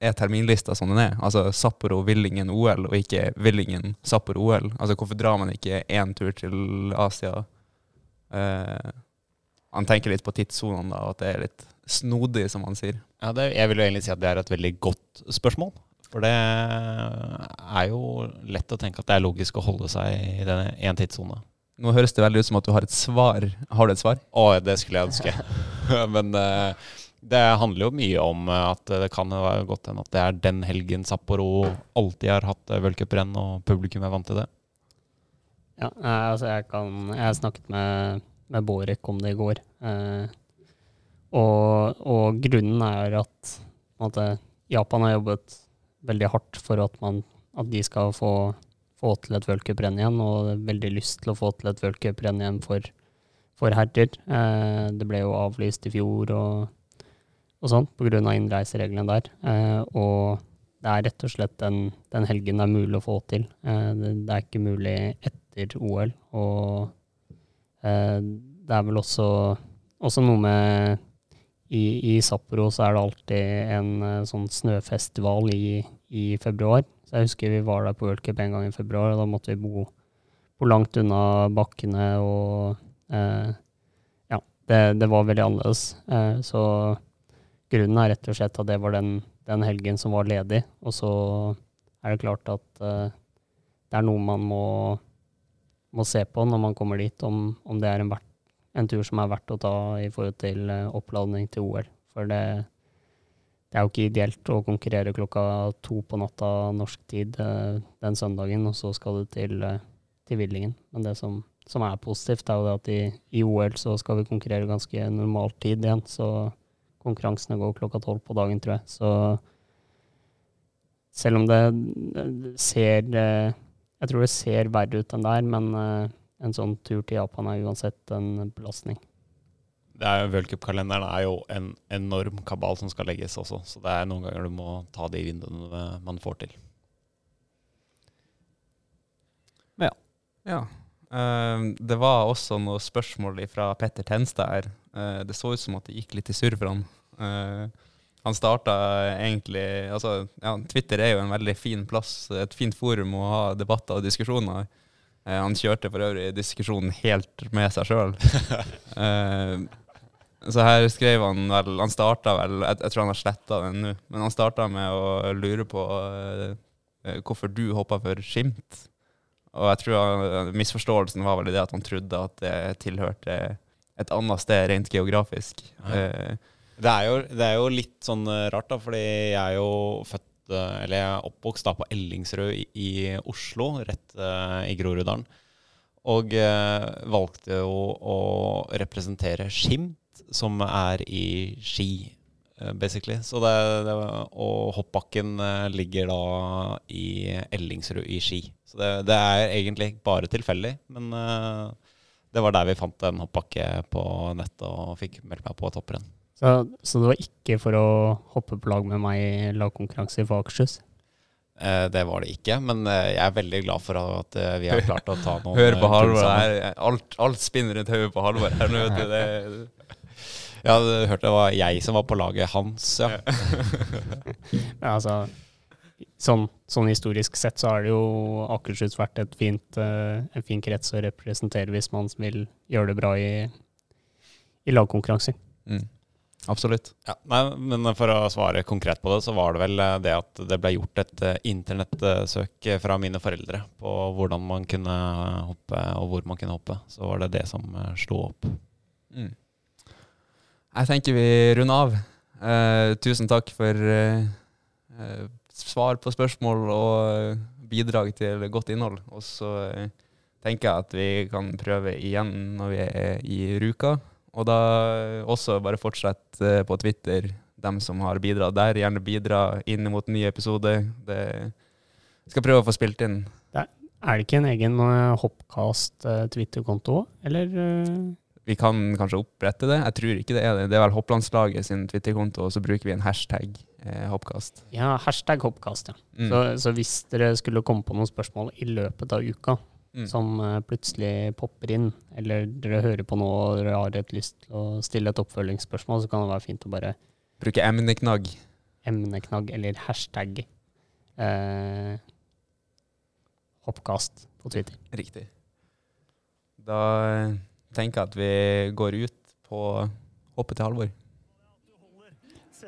er terminlista som den er? Altså Sapporo, Villingen, OL, og ikke Villingen, Sapporo, OL. Altså Hvorfor drar man ikke én tur til Asia? Eh, han tenker litt på tidssonene, da, og at det er litt snodig, som han sier. Ja, det, jeg vil jo egentlig si at det er et veldig godt spørsmål. For det er jo lett å tenke at det er logisk å holde seg i denne én tidssone. Nå høres det veldig ut som at du har et svar. Har du et svar? Å, det skulle jeg ønske. Men eh, det handler jo mye om eh, at det kan være godt hende at det er den helgen Sapporo alltid har hatt eh, v-cuprenn, og publikum er vant til det. Ja, altså jeg kan Jeg snakket med, med Borek om det i går. Eh, og, og grunnen er at måte, Japan har jobbet veldig hardt for at, man, at de skal få, få til et v-cuprenn igjen, og veldig lyst til å få til et v-cuprenn igjen for, for herrer. Eh, det ble jo avlyst i fjor og, og sånn pga. innreisereglene der. Eh, og det er rett og slett den, den helgen det er mulig å få til. Eh, det, det er ikke mulig etter OL. Og eh, det er vel også, også noe med i, I Sapporo så er det alltid en eh, sånn snøfestival i, i februar. Så jeg husker vi var der på World Cup en gang i februar, og da måtte vi bo, bo langt unna bakkene og eh, Ja, det, det var veldig annerledes. Eh, så grunnen er rett og slett at det var den, den helgen som var ledig. Og så er det klart at uh, det er noe man må, må se på når man kommer dit, om, om det er en, en tur som er verdt å ta i forhold til eh, oppladning til OL. For det, det er jo ikke ideelt å konkurrere klokka to på natta norsk tid eh, den søndagen, og så skal du til, til Villingen. Men det som, som er positivt, er jo det at i, i OL så skal vi konkurrere ganske normal tid igjen. Så konkurransene går klokka tolv på dagen, tror jeg. Så selv om det ser Jeg tror det ser verre ut enn det er, men eh, en sånn tur til Japan er uansett en belastning. Det er jo, World Cup-kalenderen er jo en enorm kabal som skal legges også, så det er noen ganger du må ta de vinduene man får til. Ja. Eh, det var også noen spørsmål fra Petter Tenstad her. Uh, det så ut som at det gikk litt i surr for han. Eh, han starta egentlig altså, ja, Twitter er jo en veldig fin plass, et fint forum å ha debatter og diskusjoner. Eh, han kjørte for øvrig diskusjonen helt med seg sjøl. så her skrev han vel Han starta vel Jeg, jeg tror han har sletta den nå, men han starta med å lure på eh, eh, hvorfor du hoppa for skimt. Og jeg tror han, misforståelsen var vel i det at han trodde at det tilhørte et annet sted rent geografisk. Eh, Det er, jo, det er jo litt sånn eh, rart, da, fordi jeg er jo født eh, Eller jeg er oppvokst da på Ellingsrød i, i Oslo, rett uh, i Groruddalen. Og uh, valgte jo å representere Skimt, som er i Ski, uh, basically. Så det, det, og hoppbakken ligger da i Ellingsrud i Ski. Så det, det er egentlig bare tilfeldig, men det var der vi fant en hoppbakke på nettet og fikk meldt meg på topprenn. Så, så det var ikke for å hoppe på lag med meg i lagkonkurranse for Akershus? Eh, det var det ikke, men eh, jeg er veldig glad for at eh, vi har klart å ta noen Hør på Halvor her. Alt, alt spinner rundt hodet på Halvor her nå. vet du. Det, Ja, du hørte det var jeg som var på laget hans, ja. Ja, altså, sånn, sånn historisk sett så har det jo Akershus vært et fint, en fin krets å representere hvis man vil gjøre det bra i, i lagkonkurranser. mm. Absolutt. Ja, nei, men for å svare konkret på det, så var det vel eh, det at det ble gjort et eh, internettsøk fra mine foreldre på hvordan man kunne hoppe, og hvor man kunne hoppe. Så var det det som eh, slo opp. Mm. Jeg tenker vi runder av. Eh, tusen takk for eh, eh, svar på spørsmål og eh, bidrag til godt innhold. Og så eh, tenker jeg at vi kan prøve igjen når vi er i Ruka. Og da eh, også bare fortsett eh, på Twitter, dem som har bidratt der. Gjerne bidra inn mot en ny episode. Det skal prøve å få spilt inn. Er det ikke en egen uh, Hoppcast-Twitter-konto òg, eller? eh? Vi kan kanskje opprette det. Jeg tror ikke det er det. Det er vel Hopplandslaget sin Twitter-konto, og så bruker vi en hashtag eh, Hoppkast. Ja, hashtag Hoppkast, ja. Mm. Så, så hvis dere skulle komme på noen spørsmål i løpet av uka, Mm. som eh, plutselig popper inn, eller dere hører på noe og dere har et lyst til å stille et oppfølgingsspørsmål, så kan det være fint å bare Bruke emneknagg. emneknagg eller hashtag eh, oppkast på Twitter. Riktig. Da eh, tenker jeg at vi går ut på hoppet til Halvor.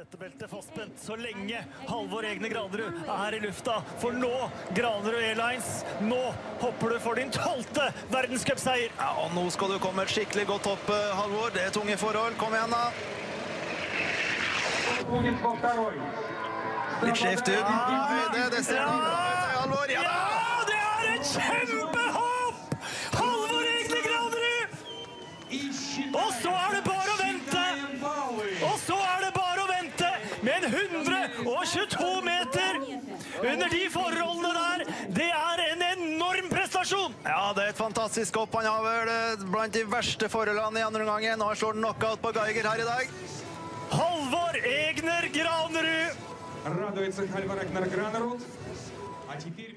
Setebeltet fastspent så lenge Halvor Egne Granerud er i lufta. For nå, Granerud Airlines, nå hopper du for din tolvte verdenscupseier. Ja, og nå skal du komme et skikkelig godt hopp, eh, Halvor. Det er tunge forhold. Kom igjen, da. Litt skjevt ut. Ja, høyde, det ser du. Halvor, ja! Ja, det er et kjempehopp! Halvor Egne Granerud! Og så er det under de forholdene der. Det er en enorm prestasjon! Ja, det er et fantastisk hopp. Han har vel eh, blant de verste forholdene i andre omgangen. Og han slår knockout på Geiger her i dag. Halvor Egner Granerud! Радуется Хальва Рагнар Гранерud. А теперь